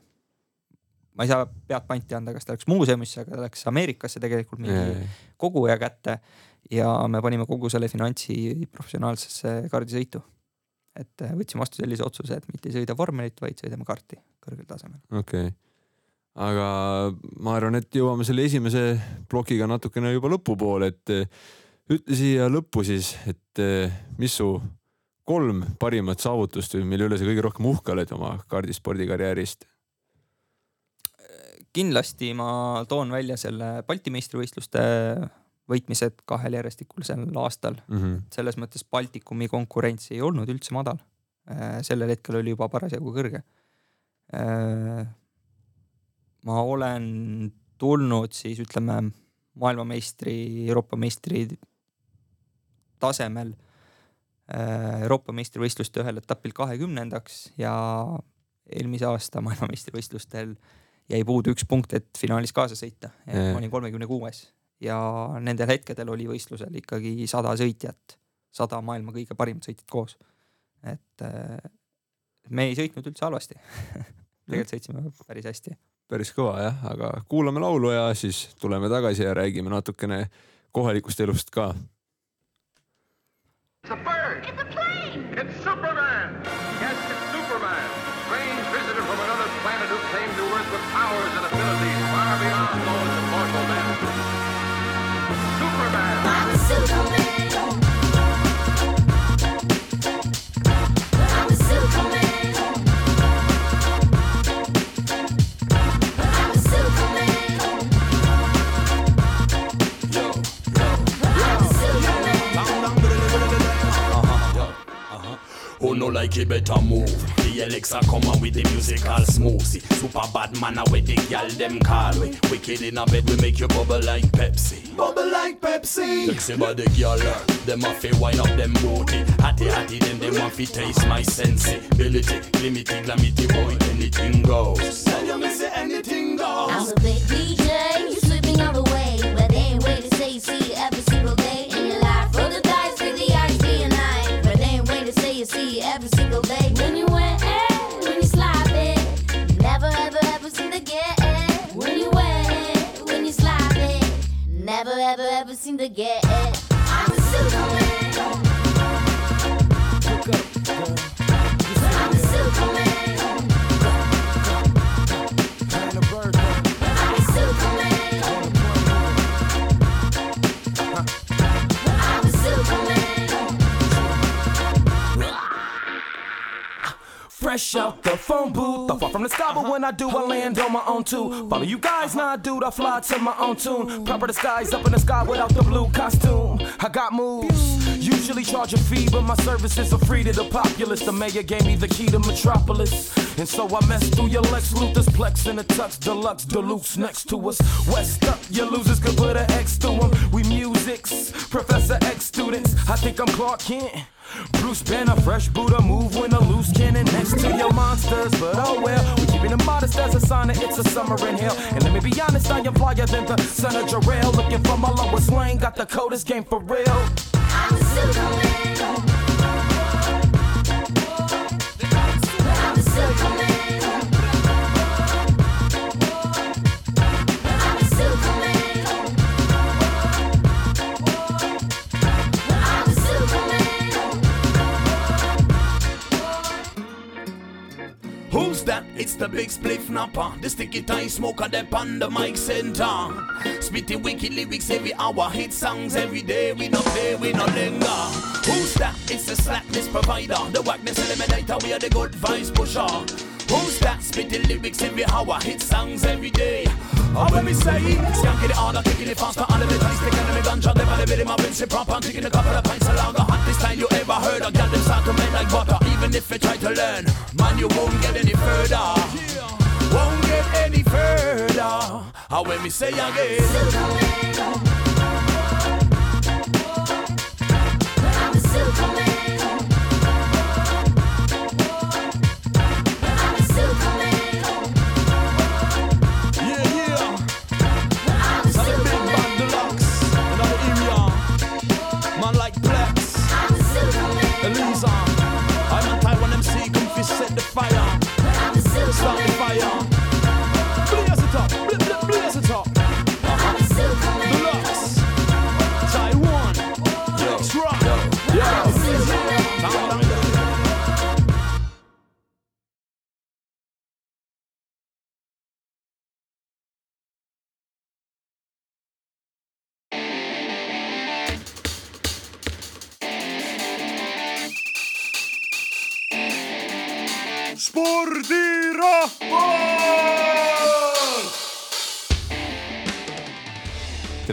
ma ei saa pead panti anda, kas ta läks muuseumisse, aga ta läks Ameerikasse tegelikult mingi yeah. koguja kätte ja me panime kogu selle finantsi professionaalsesse kaardisõitu. et äh, võtsime vastu sellise otsuse, et mitte ei sõida vormelit, vaid sõidame karti kõrgel tasemel. okei okay., aga ma arvan, et jõuame selle esimese plokiga natukene juba lõpupoole, et äh, ütle siia lõppu siis, et äh, mis su kolm parimat saavutust või mille üle sa kõige rohkem uhke oled oma kaardispordi karjäärist kindlasti ma toon välja selle Balti meistrivõistluste võitmised kahel järjestikulisel aastal mm. -hmm. selles mõttes Baltikumi konkurents ei olnud üldse madal. Äh, sellel hetkel oli juba parasjagu kõrge. Äh, ma olen tulnud siis ütleme maailmameistri, Euroopa meistri tasemel äh, Euroopa meistrivõistluste ühel etapil kahekümnendaks ja eelmise aasta maailmameistrivõistlustel äh, jäi puudu üks punkt, et finaalis kaasa sõita. ma olin kolmekümne kuues ja nendel hetkedel oli võistlusel ikkagi sada sõitjat, sada maailma kõige parimat sõitjat koos. et äh, me ei sõitnud üldse halvasti tegelikult sõitsime päris hästi. päris kõva jah, aga kuulame laulu ja siis tuleme tagasi ja räägime natukene kohalikust elust ka. It's a bird. It's a plane. No like it better move. The Alexa come on with the musical smoothie Super bad man with the gal them call we Wicked in a bed we make you bubble like Pepsi. Bubble like Pepsi. Sexy body girl Them a fi wind up them booty. Hatty hatty them them want fi taste my sensibility Glimity glamity boy anything goes. Tell you me say anything goes. I'm a big DJ You slipping on the way ever ever seem to get it. I'm a Superman I'm a Superman Out the phone booth, fall from the sky, but when I do, I land on my own too. Follow you guys, I do, I fly to my own tune. Proper disguise up in the sky without the blue costume. I got moves, usually charge a fee, but my services are free to the populace. The mayor gave me the key to Metropolis. And so I mess through your Lex Luthor's Plex in a tux deluxe deluxe next to us. West up, your losers could put an X to them. We musics, Professor X students. I think I'm Clark Kent. Bruce Banner, fresh Buddha, move when a loose cannon next to your monsters. But oh well, we keeping it modest as a sign that it's a summer in hell. And let me be honest, I am flyer than the son of Jarrell. Looking for my lowest lane, got the coldest game for real. I'm Superman. It's the big spliff napper. The sticky tie smoker, the the mic center. Spitting wicked lyrics every hour. Hit songs every day. We no play, we not linger. Who's that? It's the slackness provider. The whackness eliminator. We are the good vibes pusher. Who's that? Spitting lyrics every hour. Hit songs every day. Oh, when me say, skanking it harder, kicking it faster, under the dice, taking me ganja, them on the bit in my Vince prop, I'm taking a couple of pints along the hottest time you ever heard of. Got them start to melt like butter, even if you try to learn, man, you won't get any further. Won't get any further. Or when me say again.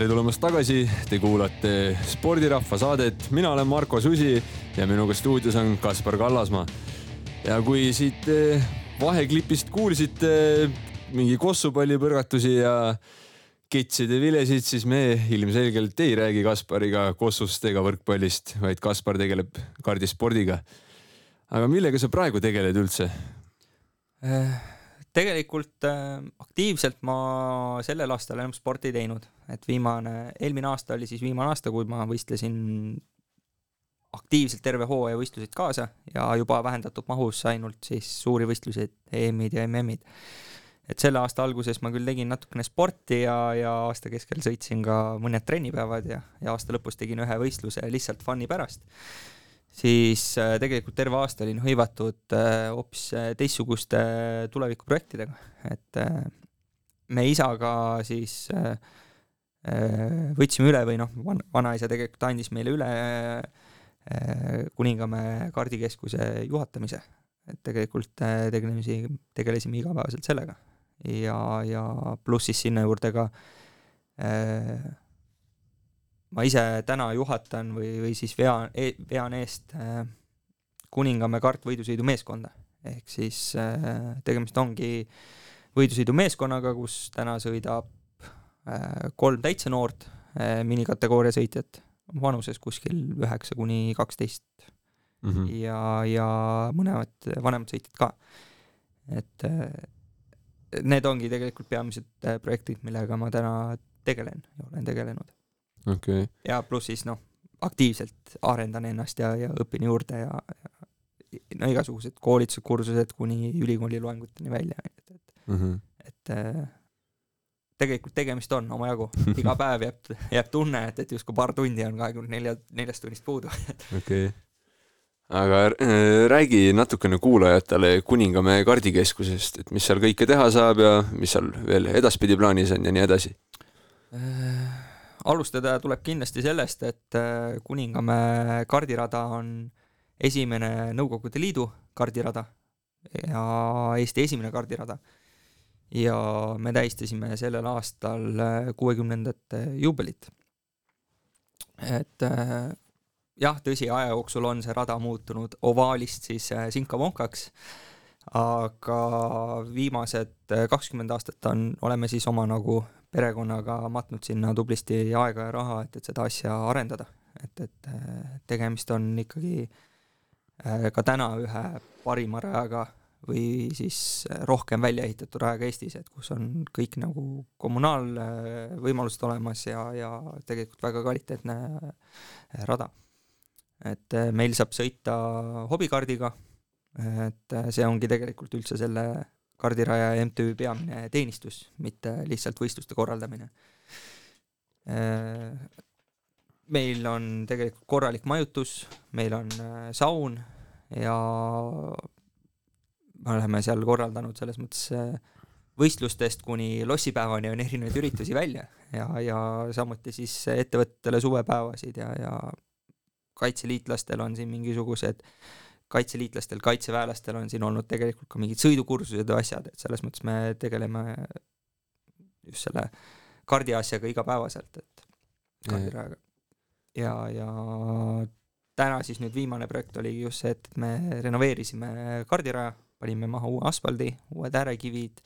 Tere tulemast tagasi, te kuulate spordirahva saadet, mina olen Marko Susi ja minuga stuudios on Kaspar Kallasmaa. ja kui siit eh, vaheklipist kuulsite mingi kossupallipõrgatusi ja kitside vilesid, siis me ilmselgelt ei räägi Kaspariga kossust ega võrkpallist, vaid Kaspar tegeleb kardispordiga. aga millega sa praegu tegeled üldse? Tegelikult äh, aktiivselt ma sellel aastal enam sporti ei teinud, et viimane, eelmine aasta oli siis viimane aasta, kui ma võistlesin aktiivselt terve hooaja võistluseid kaasa ja juba vähendatud mahus ainult siis suuri võistlusi, EM-id ja MM-id. et selle aasta alguses ma küll tegin natukene sporti ja, ja aasta keskel sõitsin ka mõned trennipäevad ja, ja aasta lõpus tegin ühe võistluse lihtsalt fun'i pärast siis äh, tegelikult terve aasta olin hõivatud äh, hoopis äh, teistsuguste tulevikuprojektidega, et me isaga siis võtsime üle või noh, van-, vanaisa tegelikult andis meile üle Kuningamäe kaardikeskuse juhatamise, et tegelikult tegelesime, tegelesime igapäevaselt sellega. Ja, ja pluss siis sinna juurde ka äh, ma ise täna juhatan või, või siis vean e,, vean eest äh, Kuningamäe kartvõidusõidumeeskonda. ehk siis äh, tegemist ongi võidusõidumeeskonnaga, kus täna sõidab äh, kolm täitsa noort minikategooria sõitjat vanuses kuskil üheksa kuni kaksteist mm -hmm. ja, ja mõlemad vanemad sõitjad ka. et need ongi tegelikult peamised projektid, millega ma täna tegelen ja olen tegelenud okay., ja pluss siis noh, aktiivselt arendan ennast ja, ja õpin juurde ja, ja no igasugused koolitused, kursused kuni ülikooli loenguteni välja, et, et, mm -hmm. et äh, tegelikult tegemist on omajagu, iga päev jääb, jääb tunne, et, et justkui paar tundi on kahekümne nelja, neljast tunnist puudu. okei okay.. aga äh, räägi natukene kuulajatele Kuningamäe kardikeskusest, et mis seal kõike teha saab ja mis seal veel edaspidi plaanis on ja nii edasi. Äh, alustada tuleb kindlasti sellest, et äh, Kuningamäe kardirada on esimene Nõukogude Liidu kardirada ja Eesti esimene kardirada. ja me tähistasime sellel aastal kuuekümnendate juubelit. et äh, jah, tõsi, aja jooksul on see rada muutunud ovaalist siis äh, sinka-vonkaks, aga viimased äh, kakskümmend aastat on, oleme siis oma nagu perekonnaga matnud sinna tublisti aega ja raha, et, et seda asja arendada. et, et äh, tegemist on ikkagi äh, ka täna ühe parima rajaga või siis äh, rohkem välja ehitatud rajaga Eestis, et kus on kõik nagu kommunaalvõimalused olemas ja, ja tegelikult väga kvaliteetne rada. et meil saab sõita hobikaardiga, et see ongi tegelikult üldse selle kardiraja MTÜ peamine teenistus, mitte lihtsalt võistluste korraldamine. meil on tegelikult korralik majutus, meil on äh, saun ja me oleme seal korraldanud selles mõttes äh, võistlustest kuni lossipäevani on erinevaid üritusi välja ja, ja samuti siis ettevõtetele suvepäevasid ja, ja kaitseliitlastel on siin mingisugused kaitseliitlastel, kaitseväelastel on siin olnud tegelikult ka mingid sõidukursused ja asjad, et selles mõttes me tegeleme just selle kardi asjaga igapäevaselt, et kardirajaga. ja, ja täna siis nüüd viimane projekt oligi just see, et me renoveerisime kardiraja, panime maha uue asfaldi, uued äärekivid,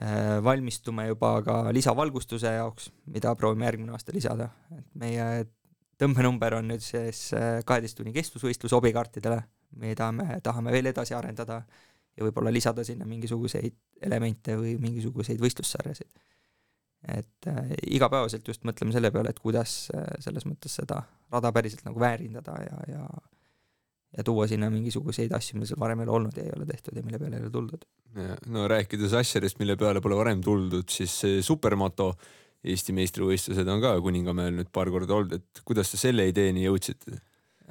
Äh, valmistume juba ka lisavalgustuse jaoks, mida proovime järgmine aasta lisada, et meie tõmbenumber on nüüd siis äh, kaheteist tunni kestvusvõistlus hobikaartidele, me tahame veel edasi arendada ja võib-olla lisada sinna mingisuguseid elemente või mingisuguseid võistlussarjasid. et äh, igapäevaselt just mõtleme selle peale, et kuidas äh, selles mõttes seda rada päriselt nagu väärindada ja, ja ja tuua sinna mingisuguseid asju, mida seal varem ei ole olnud ja ei ole tehtud ja mille peale ei ole tuldud. no rääkides asjadest, mille peale pole varem tuldud, siis supermoto Eesti meistrivõistlused on ka Kuningamäel nüüd paar korda olnud, et kuidas te selle ideeni jõudsite?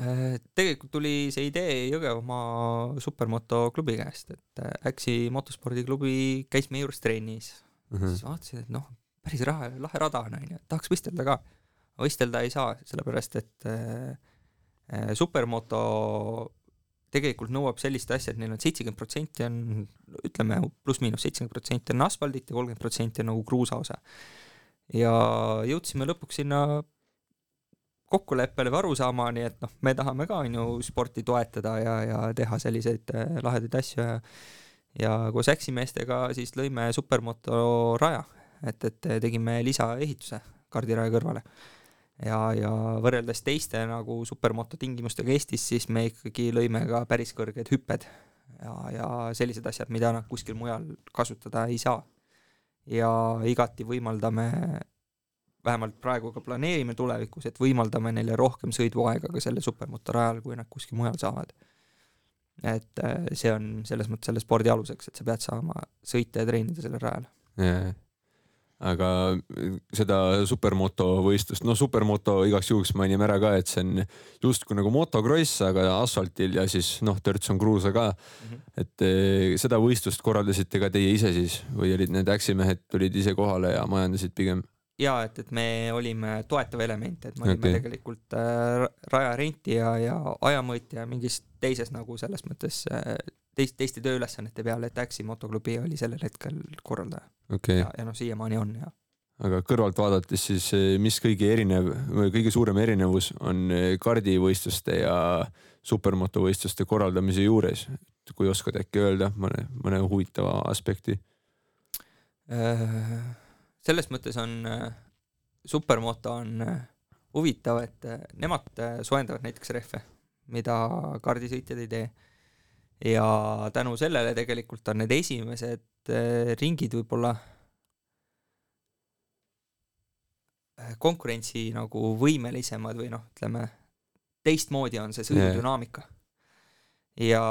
Äh, tegelikult tuli see idee Jõgevamaa supermoto klubi käest, et äh, Äksi motospordiklubi käis meie juures trennis. Mhm. -huh. siis vaatasin, et noh, päris rahe, lahe rada on onju, tahaks võistelda ka. võistelda ei saa, sellepärast et äh, Äh, supermoto tegelikult nõuab sellist asja, et neil on seitsekümmend protsenti on, ütleme pluss-miinus seitsekümmend protsenti on asfaldit ja kolmkümmend protsenti on nagu kruusa osa. ja jõudsime lõpuks sinna kokkuleppele või arusaamani, et noh, me tahame ka on ju sporti toetada ja, ja teha selliseid äh, lahedaid asju ja ja koos Äksi meestega siis lõime supermoto raja, et, et tegime lisaehituse kardiraja kõrvale. Ja, ja võrreldes teiste nagu supermoto tingimustega Eestis, siis me ikkagi lõime ka päris kõrged hüpped. Ja, ja sellised asjad, mida nad kuskil mujal kasutada ei saa. ja igati võimaldame, vähemalt praegu ka planeerime tulevikus, et võimaldame neile rohkem sõiduaega ka selle supermoto rajal, kui nad kuskil mujal saavad. et äh, see on selles mõttes selle spordi aluseks, et sa pead saama sõita ja treenida sellel rajal yeah aga seda supermoto võistlust, no supermoto igaks juhuks mainime ära ka, et see on justkui nagu motokross, aga asfaltil ja siis noh, törts on kruusa ka mm. -hmm. et eh, seda võistlust korraldasite ka teie ise siis või olid need äksimehed tulid ise kohale ja majandasid pigem? Ja et, et me olime toetav element, et me olime okay. tegelikult äh, raja rentija ja ajamõõtja mingis teises nagu selles mõttes äh, teist, teiste tööülesannete peale, et Äksi motoklubi oli sellel hetkel korraldaja okay.. ja, ja noh, siiamaani on ja. aga kõrvalt vaadates siis, eh, mis kõige erinev või kõige suurem erinevus on eh, kardivõistluste ja supermotovõistluste korraldamise juures, kui oskad äkki öelda mõne, mõne huvitava aspekti? Äh, selles mõttes on supermoto on huvitav, et nemad soojendavad näiteks rehve, mida kardisõitjad ei tee ja tänu sellele tegelikult on need esimesed äh, ringid võib-olla äh, konkurentsi nagu võimelisemad või noh, ütleme teistmoodi on see sõidudünaamika. ja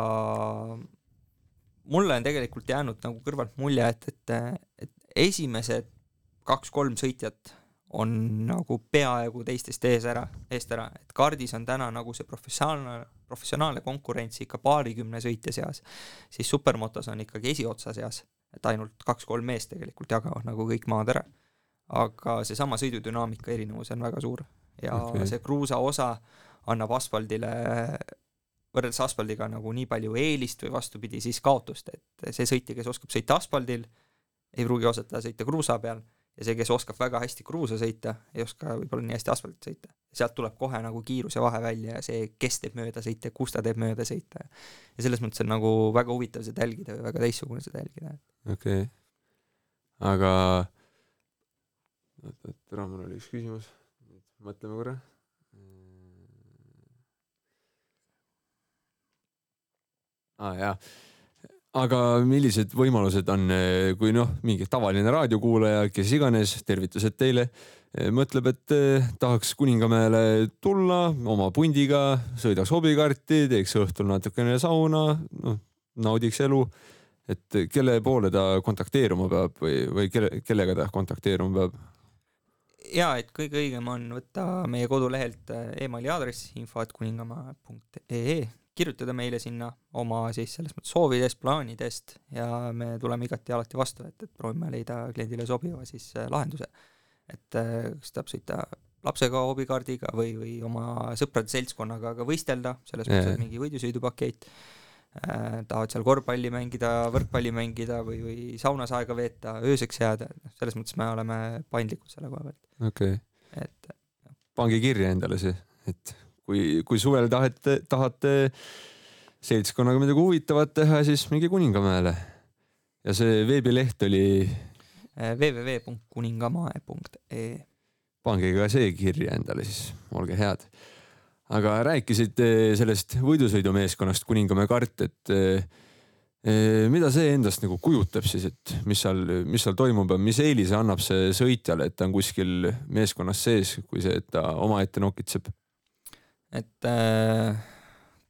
mulle on tegelikult jäänud nagu kõrvalt mulje, et, et, et esimesed kaks-kolm sõitjat on nagu peaaegu teistest ees ära, eest ära, et kardis on täna nagu see professionaalne, professionaalne konkurents ikka paarikümne sõitja seas, siis supermotos on ikkagi esiotsa seas, et ainult kaks-kolm meest tegelikult jagavad nagu kõik maad ära. aga seesama sõidudünaamika erinevus on väga suur. Ja okay. see kruusa osa annab asfaldile võrreldes asfaldiga nagu nii palju eelist või vastupidi, siis kaotust, et see sõitja, kes oskab sõita asfaldil, ei pruugi osata sõita kruusa peal ja see, kes oskab väga hästi kruusa sõita, ei oska võib-olla nii hästi asfaltit sõita. sealt tuleb kohe nagu kiiruse vahe välja ja see, kes teeb mööda sõita ja kus ta teeb mööda sõita. ja selles mõttes on nagu väga huvitav seda jälgida või väga teistsugune seda jälgida. okei okay., aga oot, oot, täna mul oli üks küsimus, mõtleme korra aa ah, jaa aga millised võimalused on, eh, kui noh, mingi tavaline raadiokuulaja, kes iganes, tervitused teile, eh, mõtleb, et eh, tahaks Kuningamäele tulla oma pundiga, sõidaks hobikaarti, teeks õhtul natukene sauna, noh, naudiks elu. et kelle poole ta kontakteeruma peab või, või kelle, kellega ta kontakteeruma peab? ja et kõige õigem on võtta meie kodulehelt emaili aadress info.kuningamaa.ee kirjutada meile sinna oma siis selles mõttes soovidest, plaanidest ja me tuleme igati alati vastu, et, et proovime leida kliendile sobiva siis äh, lahenduse. et äh, kas tahab sõita lapsega hobikaardiga või, või oma sõprade seltskonnaga ka võistelda, selles mõttes, et mingi võidusõidupakett äh,, tahavad seal korvpalli mängida, võrkpalli mängida või, või saunas aega veeta, ööseks jääda, noh, selles mõttes me oleme paindlikud selle koha pealt. okei okay.. et pange kirja endale see, et kui, kui suvel tahate, tahate seltskonnaga midagi huvitavat teha, siis minge Kuningamäele. ja see veebileht oli, Äh, www.kuningamae.ee pange ka see kirja endale siis, olge head. aga rääkisid sellest võidusõidumeeskonnast Kuningamäe kart, et eh, eh, mida see endast nagu kujutab siis, et mis seal, mis seal toimub ja mis eelise annab see sõitjale, et ta on kuskil meeskonnas sees, kui see, et ta omaette nokitseb? Et äh,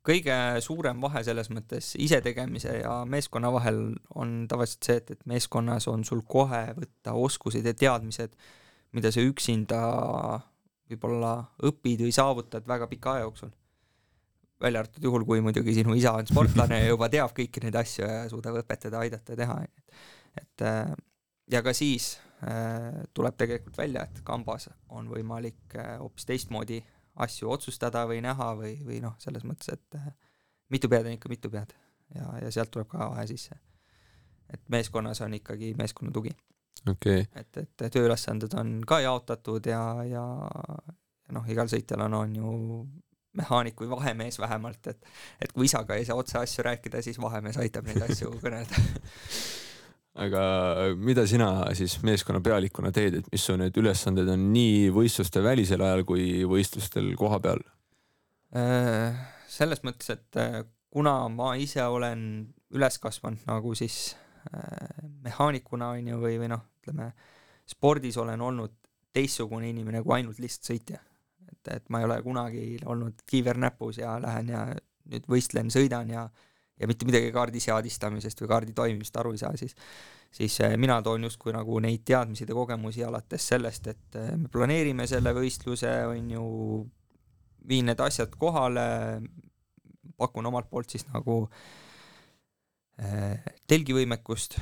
kõige suurem vahe selles mõttes isetegemise ja meeskonna vahel on tavaliselt see, et, et meeskonnas on sul kohe võtta oskused ja teadmised, mida sa üksinda võib-olla õpid või saavutad väga pika aja jooksul. välja arvatud juhul, kui muidugi sinu isa on sportlane ja juba teab kõiki neid asju ja suudab õpetada, aidata ja teha, et äh, ja ka siis äh, tuleb tegelikult välja, et kambas on võimalik äh, hoopis teistmoodi asju otsustada või näha või, või noh, selles mõttes, et äh, mitu pead on ikka mitu pead ja, ja sealt tuleb ka vahe sisse. et meeskonnas on ikkagi meeskonna tugi. okay., et, et tööülesanded on ka jaotatud ja, ja, ja noh, igal sõitjal on, on ju mehaanik või vahemees vähemalt, et et kui isaga ei saa otse asju rääkida, siis vahemees aitab neid asju kõnelda aga mida sina siis meeskonna pealikuna teed, et mis su need ülesanded on nii võistluste välisel ajal kui võistlustel kohapeal? Äh, selles mõttes, et äh, kuna ma ise olen üles kasvanud nagu siis äh, mehaanikuna on ju, või, või noh, ütleme spordis olen olnud teistsugune inimene kui ainult lihtsalt sõitja. et, et ma ei ole kunagi olnud kiiver näpus ja lähen ja nüüd võistlen, sõidan ja ja mitte midagi kaardi seadistamisest või kaardi toimimist aru ei saa, siis siis mina toon justkui nagu neid teadmisi ja kogemusi alates sellest, et me planeerime selle võistluse, on ju, viin need asjad kohale, pakun omalt poolt siis nagu äh, telgivõimekust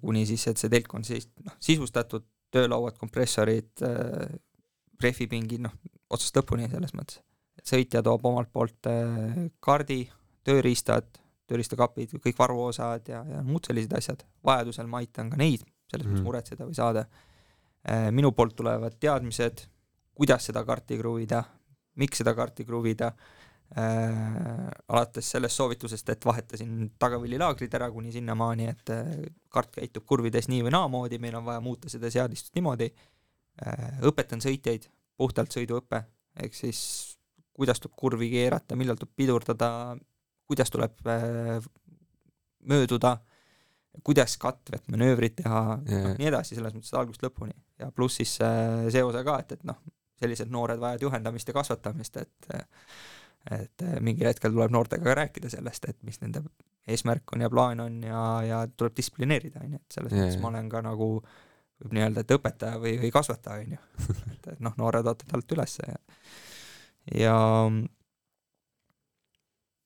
kuni siis, et see telk on siis noh, sisustatud, töölauad, kompressorid rehvipingid, noh, otsast lõpuni selles mõttes. sõitja toob omalt poolt kaardi, tööriistad, tööriistakapid, kõik varuosad ja, ja muud sellised asjad, vajadusel ma aitan ka neid selles mõttes mm. muretseda või saada äh,. minu poolt tulevad teadmised, kuidas seda karti kruvida, miks seda karti kruvida äh,, alates sellest soovitusest, et vahetasin tagavillilaagrid ära kuni sinnamaani, et äh, kart käitub kurvides nii või naamoodi, meil on vaja muuta seda seadistust niimoodi äh,, õpetan sõitjaid, puhtalt sõiduõpe, ehk siis kuidas tuleb kurvi keerata, millal tuleb pidurdada, kuidas tuleb äh, mööduda, kuidas katvet manöövrit teha yeah., noh nii edasi, selles mõttes algusest lõpuni ja pluss siis äh, see osa ka, et, et noh, sellised noored vajavad juhendamist ja kasvatamist, et et mingil hetkel tuleb noortega ka rääkida sellest, et mis nende eesmärk on ja plaan on ja, ja tuleb distsiplineerida, on ju, et selles yeah. mõttes ma olen ka nagu võib nii öelda, et õpetaja või, või kasvataja, on ju. et, et noh, noored ootavad alt ülesse ja ja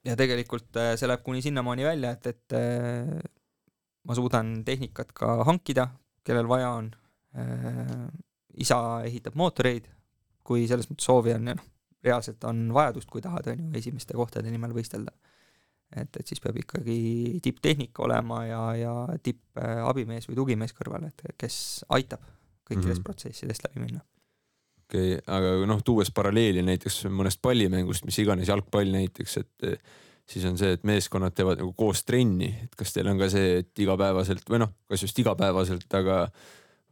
ja tegelikult äh, see läheb kuni sinnamaani välja, et, et äh, ma suudan tehnikat ka hankida, kellel vaja on. Äh, isa ehitab mootoreid, kui selles mõttes soovi on ja noh, reaalselt on vajadust, kui tahad, on ju, esimeste kohtade nimel võistelda. et, et siis peab ikkagi tipptehnika olema ja, ja tippabimees või tugimees kõrval, et kes aitab kõikidest mm -hmm. protsessidest läbi minna okei okay,, aga noh, tuues paralleeli näiteks mõnest pallimängust, mis iganes, jalgpall näiteks, et eh, siis on see, et meeskonnad teevad nagu koos trenni, et kas teil on ka see, et igapäevaselt või noh, kas just igapäevaselt, aga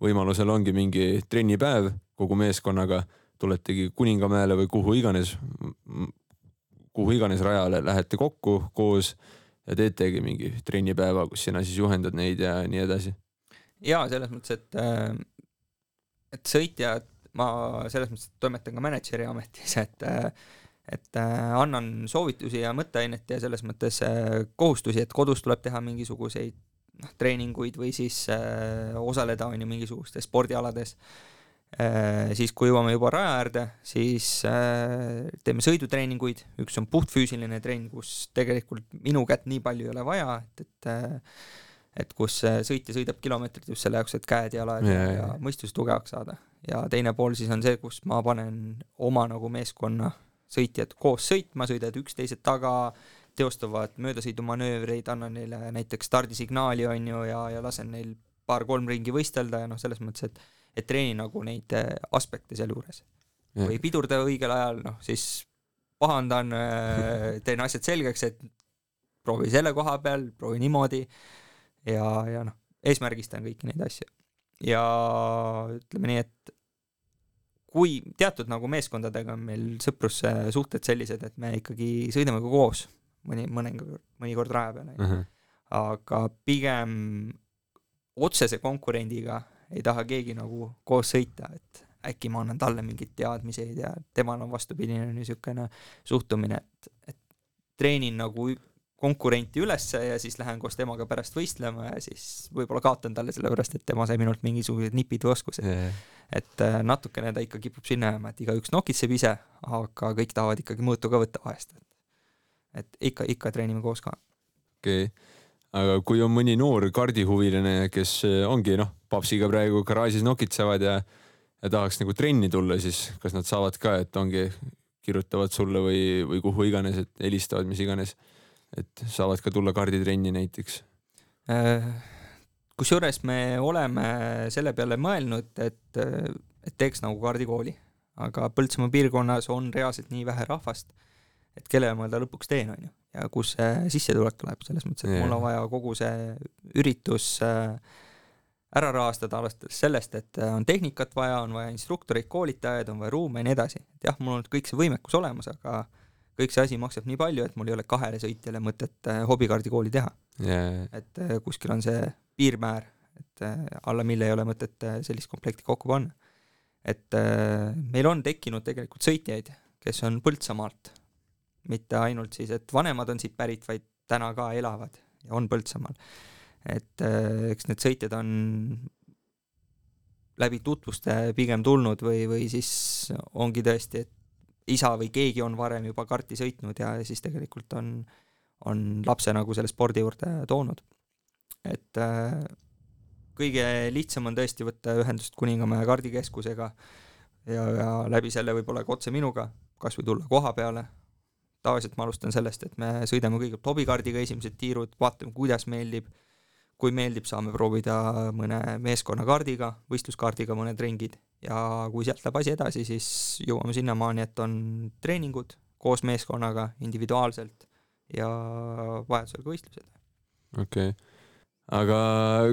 võimalusel ongi mingi trennipäev kogu meeskonnaga, tuletegi Kuningamäele või kuhu iganes, kuhu iganes rajale lähete kokku koos ja teetegi mingi trennipäeva, kus sina siis juhendad neid ja nii edasi. ja selles mõttes, et, äh, et sõitjad ma selles mõttes toimetan ka mänedžeri ametis, et et äh, annan soovitusi ja mõtteainet ja selles mõttes äh, kohustusi, et kodus tuleb teha mingisuguseid noh, treeninguid või siis äh, osaleda on ju mingisugustes spordialades. Siis kui jõuame juba raja äärde, siis teeme sõidutreeninguid, üks on puhtfüüsiline treening, kus tegelikult minu kätt nii palju ei ole vaja, et, et et kus sõitja sõidab kilomeetrit just selle jaoks, et käed-jalad ja, ja, ja mõistus tugevaks saada. ja teine pool siis on see, kus ma panen oma nagu meeskonna sõitjad koos sõitma, sõidavad üksteise taga, teostavad möödasõidumanöövreid, annan neile näiteks stardisignaali, on ju, ja, ja lasen neil paar-kolm ringi võistelda ja noh, selles mõttes, et et treeni nagu neid äh, aspekte sealjuures. või pidurda õigel ajal, noh siis pahandan, äh, teen asjad selgeks, et proovi selle koha peal, proovi niimoodi ja, ja noh, eesmärgistan kõiki neid asju. ja ütleme nii, et kui teatud nagu meeskondadega on meil sõprussuhted sellised, et me ikkagi sõidame ka koos mõni, mõnikord, mõnikord raja peal, Mhm. aga pigem otsese konkurendiga ei taha keegi nagu koos sõita, et äkki ma annan talle mingeid teadmiseid ja temal on vastupidine niisugune suhtumine, et, et treenin nagu konkurenti ülesse ja siis lähen koos temaga pärast võistlema ja siis võib-olla kaotan talle sellepärast, et tema sai minult mingisugused nipid või oskused. et äh, natukene ta ikka kipub sinna jääma, et igaüks nokitseb ise, aga kõik tahavad ikkagi mõõtu ka võtta vahest. et ikka, ikka treenime koos ka. okei okay., aga kui on mõni noor kardihuviline, kes eh, ongi noh, papsiga praegu garaažis nokitsevad ja, ja tahaks nagu trenni tulla, siis kas nad saavad ka, et ongi, kirjutavad sulle või, või kuhu iganes, et helistavad, mis iganes, et saavad ka tulla karditrenni näiteks. Äh, kusjuures me oleme selle peale mõelnud, et, et teeks nagu kaardikooli, aga Põltsamaa piirkonnas on reaalselt nii vähe rahvast, et kellele ma ta lõpuks teen, on ju, ja kus see sissetulek tuleb, selles mõttes, et Jaa. mul on vaja kogu see üritus äh, ära rahastada, alustades sellest, et äh, on tehnikat vaja, on vaja instruktoreid, koolitajaid, on vaja ruume ja nii edasi. et jah, mul on kõik see võimekus olemas, aga kõik see asi maksab nii palju, et mul ei ole kahele sõitjale mõtet äh, hobikaardikooli teha et äh, kuskil on see piirmäär, et äh, alla mille ei ole mõtet sellist komplekti kokku panna. et meil on tekkinud tegelikult sõitjaid, kes on Põltsamaalt, mitte ainult siis, et vanemad on siit pärit, vaid täna ka elavad ja on Põltsamaal. et eks need sõitjad on läbi tutvuste pigem tulnud või, või siis ongi tõesti, et isa või keegi on varem juba karti sõitnud ja siis tegelikult on on lapse nagu selle spordi juurde toonud. et äh, kõige lihtsam on tõesti võtta ühendust Kuningamäe kardikeskusega ja, ja läbi selle võib-olla ka otse minuga, kas või tulla koha peale. tavaliselt ma alustan sellest, et me sõidame kõigepealt hobikaardiga esimesed tiirud, vaatame, kuidas meeldib. kui meeldib, saame proovida mõne meeskonnakaardiga, võistluskaardiga mõned ringid ja kui sealt läheb asi edasi, siis jõuame sinnamaani, et on treeningud koos meeskonnaga individuaalselt ja vajadusel ka võistlused. okei okay., aga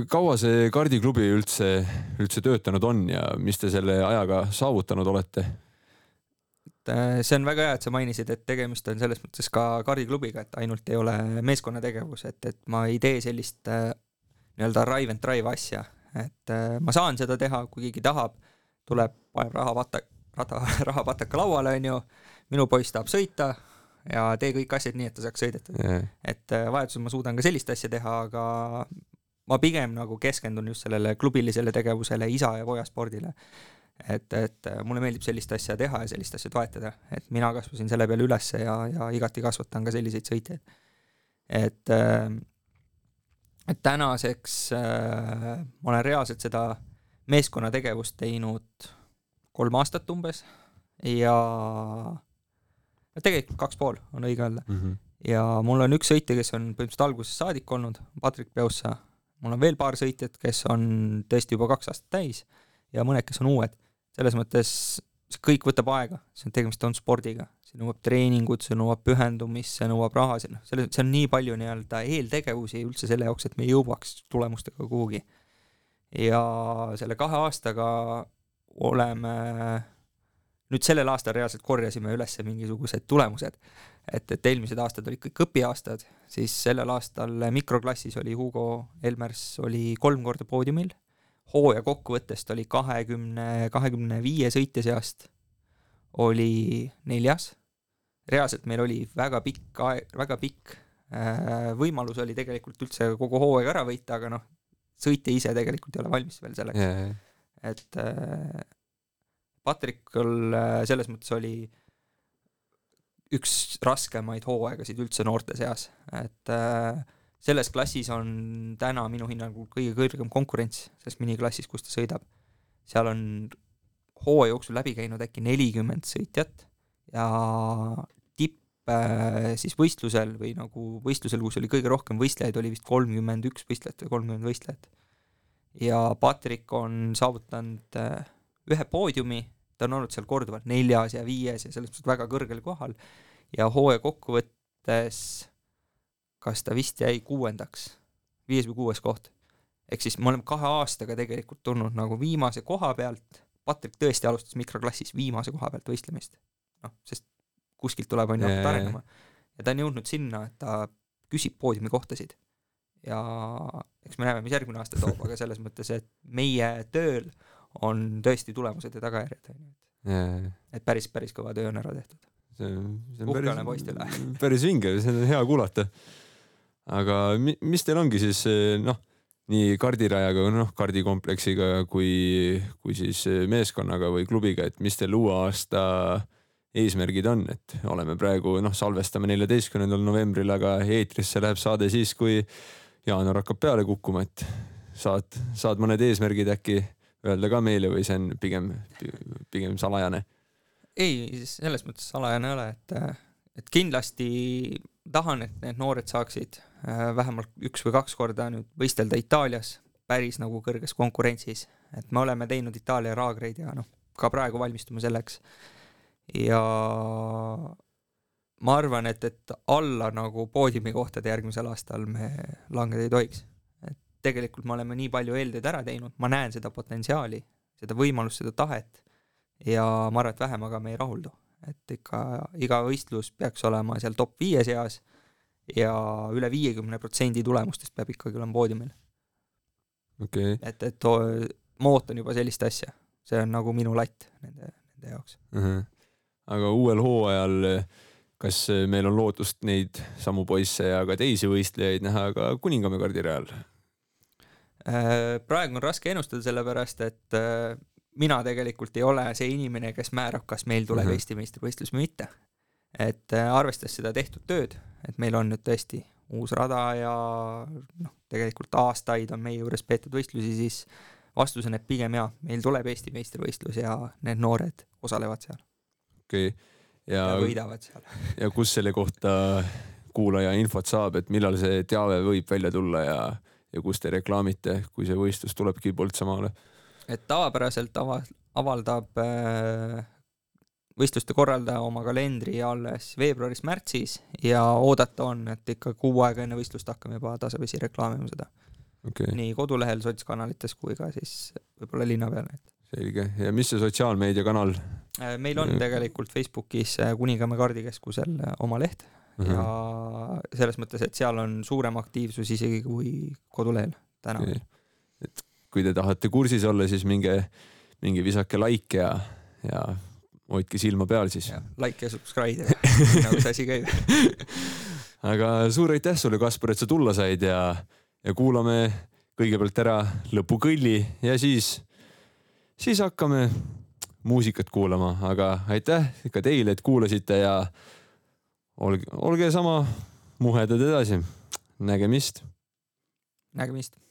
kaua see kardiklubi üldse, üldse töötanud on ja mis te selle ajaga saavutanud olete? et äh, see on väga hea, et sa mainisid, et tegemist on selles mõttes ka kardiklubiga, et ainult ei ole meeskonnategevus, et, et ma ei tee sellist äh, nii-öelda drive and drive asja, et äh, ma saan seda teha, kui keegi tahab, tuleb, paneb rahapata, rada, rahapataka lauale, onju, minu poiss tahab sõita ja tee kõik asjad nii, et ta saaks sõidetud. et äh, vajadusel ma suudan ka sellist asja teha, aga ma pigem nagu keskendun just sellele klubilisele tegevusele, isa ja poja spordile. et, et äh, mulle meeldib sellist asja teha ja sellist asja toetada, et mina kasvasin selle peale ülesse ja, ja igati kasvatan ka selliseid sõitjaid. et, et tänaseks äh, ma olen reaalselt seda meeskonnategevust teinud kolm aastat umbes ja no tegelikult kaks pool on õige öelda Mhm. ja mul on üks sõitja, kes on põhimõtteliselt algusest saadik olnud, Patrik Peossa. mul on veel paar sõitjat, kes on tõesti juba kaks aastat täis ja mõned, kes on uued. selles mõttes see kõik võtab aega, see on, tegemist on spordiga, see nõuab treeningut, see nõuab pühendumist, see nõuab raha, see noh, selle, see on nii palju nii-öelda eeltegevusi üldse selle jaoks, et me jõuaks tulemustega kuhugi. Ja selle kahe aastaga oleme nüüd sellel aastal reaalselt korjasime üles mingisugused tulemused. Et, et eelmised aastad olid kõik õpiaastad, siis sellel aastal mikroklassis oli Hugo Elmers oli kolm korda poodiumil, hooaja kokkuvõttest oli kahekümne, kahekümne viie sõitja seast oli neljas, reaalselt meil oli väga pikk aeg, väga pikk äh, võimalus oli tegelikult üldse kogu hooaeg ära võita, aga noh, sõitja ise tegelikult ei ole valmis veel selleks, et äh, Patrikul äh, selles mõttes oli üks raskemaid hooaegasid üldse noorte seas, et äh, selles klassis on täna minu hinnangul kõige kõrgem konkurents selles miniklassis, kus ta sõidab. seal on hooaja jooksul läbi käinud äkki nelikümmend sõitjat ja siis võistlusel või nagu võistlusel, kus oli kõige rohkem võistlejaid, oli vist kolmkümmend üks võistlejat või kolmkümmend võistlejat. ja Patrik on saavutanud äh, ühe poodiumi, ta on olnud seal korduvalt neljas ja viies ja selles mõttes väga kõrgel kohal ja hooaja kokkuvõttes kas ta vist jäi kuuendaks viies või kuues koht. ehk siis me oleme kahe aastaga tegelikult tulnud nagu viimase koha pealt, Patrik tõesti alustas mikroklassis viimase koha pealt võistlemist. noh, sest kuskilt tuleb on ju hakata arenema. ja ta on jõudnud sinna, et ta küsib poodiumi kohtasid. ja eks me näeme, mis järgmine aasta toob, aga selles mõttes, et meie tööl on tõesti tulemused ja tagajärjed, on ju, et päris, päris kõva töö on ära tehtud. see on, see on Uhke päris päris vinge, seda on hea kuulata. aga mi, mis teil ongi siis eh, noh, nii kardirajaga, noh kardikompleksiga kui, kui siis eh, meeskonnaga või klubiga, et mis teil uue aasta eesmärgid on, et oleme praegu noh, salvestame neljateistkümnendal novembril, aga eetrisse läheb saade siis, kui jaanuar hakkab peale kukkuma, et saad, saad mõned eesmärgid äkki öelda ka meile või see on pigem, pigem salajane? ei, selles mõttes salajane ei ole, et, et kindlasti tahan, et need noored saaksid äh, vähemalt üks või kaks korda nüüd võistelda Itaalias päris nagu kõrges konkurentsis, et me oleme teinud Itaalia raagreid ja noh, ka praegu valmistume selleks. Ja ma arvan, et, et alla nagu poodiumi kohtade järgmisel aastal me langeda ei tohiks. et tegelikult me oleme nii palju eeltööd ära teinud, ma näen seda potentsiaali, seda võimalust, seda tahet ja ma arvan, et vähemaga me ei rahuldu, et ikka iga võistlus peaks olema seal top viie seas ja üle viiekümne protsendi tulemustest peab ikkagi olema poodiumil. okei okay. et, et ma ootan juba sellist asja, see on nagu minu latt nende, nende jaoks. uh. -huh. Aga uuel hooajal, kas meil on lootust neid samu poisse ja ka teisi võistlejaid näha ka Kuningamäe kardirajal? Äh, praegu on raske ennustada, sellepärast et äh, mina tegelikult ei ole see inimene, kes määrab, kas meil tuleb Mhm. Eesti meistrivõistlus või mitte. et äh, arvestades seda tehtud tööd, et meil on nüüd tõesti uus rada ja noh, tegelikult aastaid on meie juures peetud võistlusi, siis vastus on, et pigem jaa, meil tuleb Eesti meistrivõistlus ja need noored osalevad seal okei okay. ja, ja, võidavad seal. ja kus selle kohta kuulaja infot saab, et millal see teave võib välja tulla ja, ja kus te reklaamite, kui see võistlus tulebki Põltsamaale? et tavapäraselt ava-, avaldab äh, võistluste korraldaja oma kalendri alles veebruaris-märtsis ja oodata on, et ikka kuu aega enne võistlust hakkame juba tasapisi reklaamima seda. okay., nii kodulehel, sotskanalites kui ka siis võib-olla linna peal. Selge ja mis see sotsiaalmeediakanal Äh, meil on Mm. tegelikult Facebookis äh, Kuningamäe kaardikeskusel äh, oma leht uh? -huh. ja selles mõttes, et seal on suurem aktiivsus isegi kui kodulehel täna et kui te tahate kursis olla, siis minge, minge visake like ja, ja hoidke silma peal siis. ja like ja subscribe nagu see asi käib. aga suur aitäh sulle, Kaspar, et sa tulla said ja, ja kuulame kõigepealt ära lõpukõlli ja siis, siis hakkame muusikat kuulama, aga aitäh ka teile, et kuulasite ja olge, olge sama muhedad edasi. nägemist. nägemist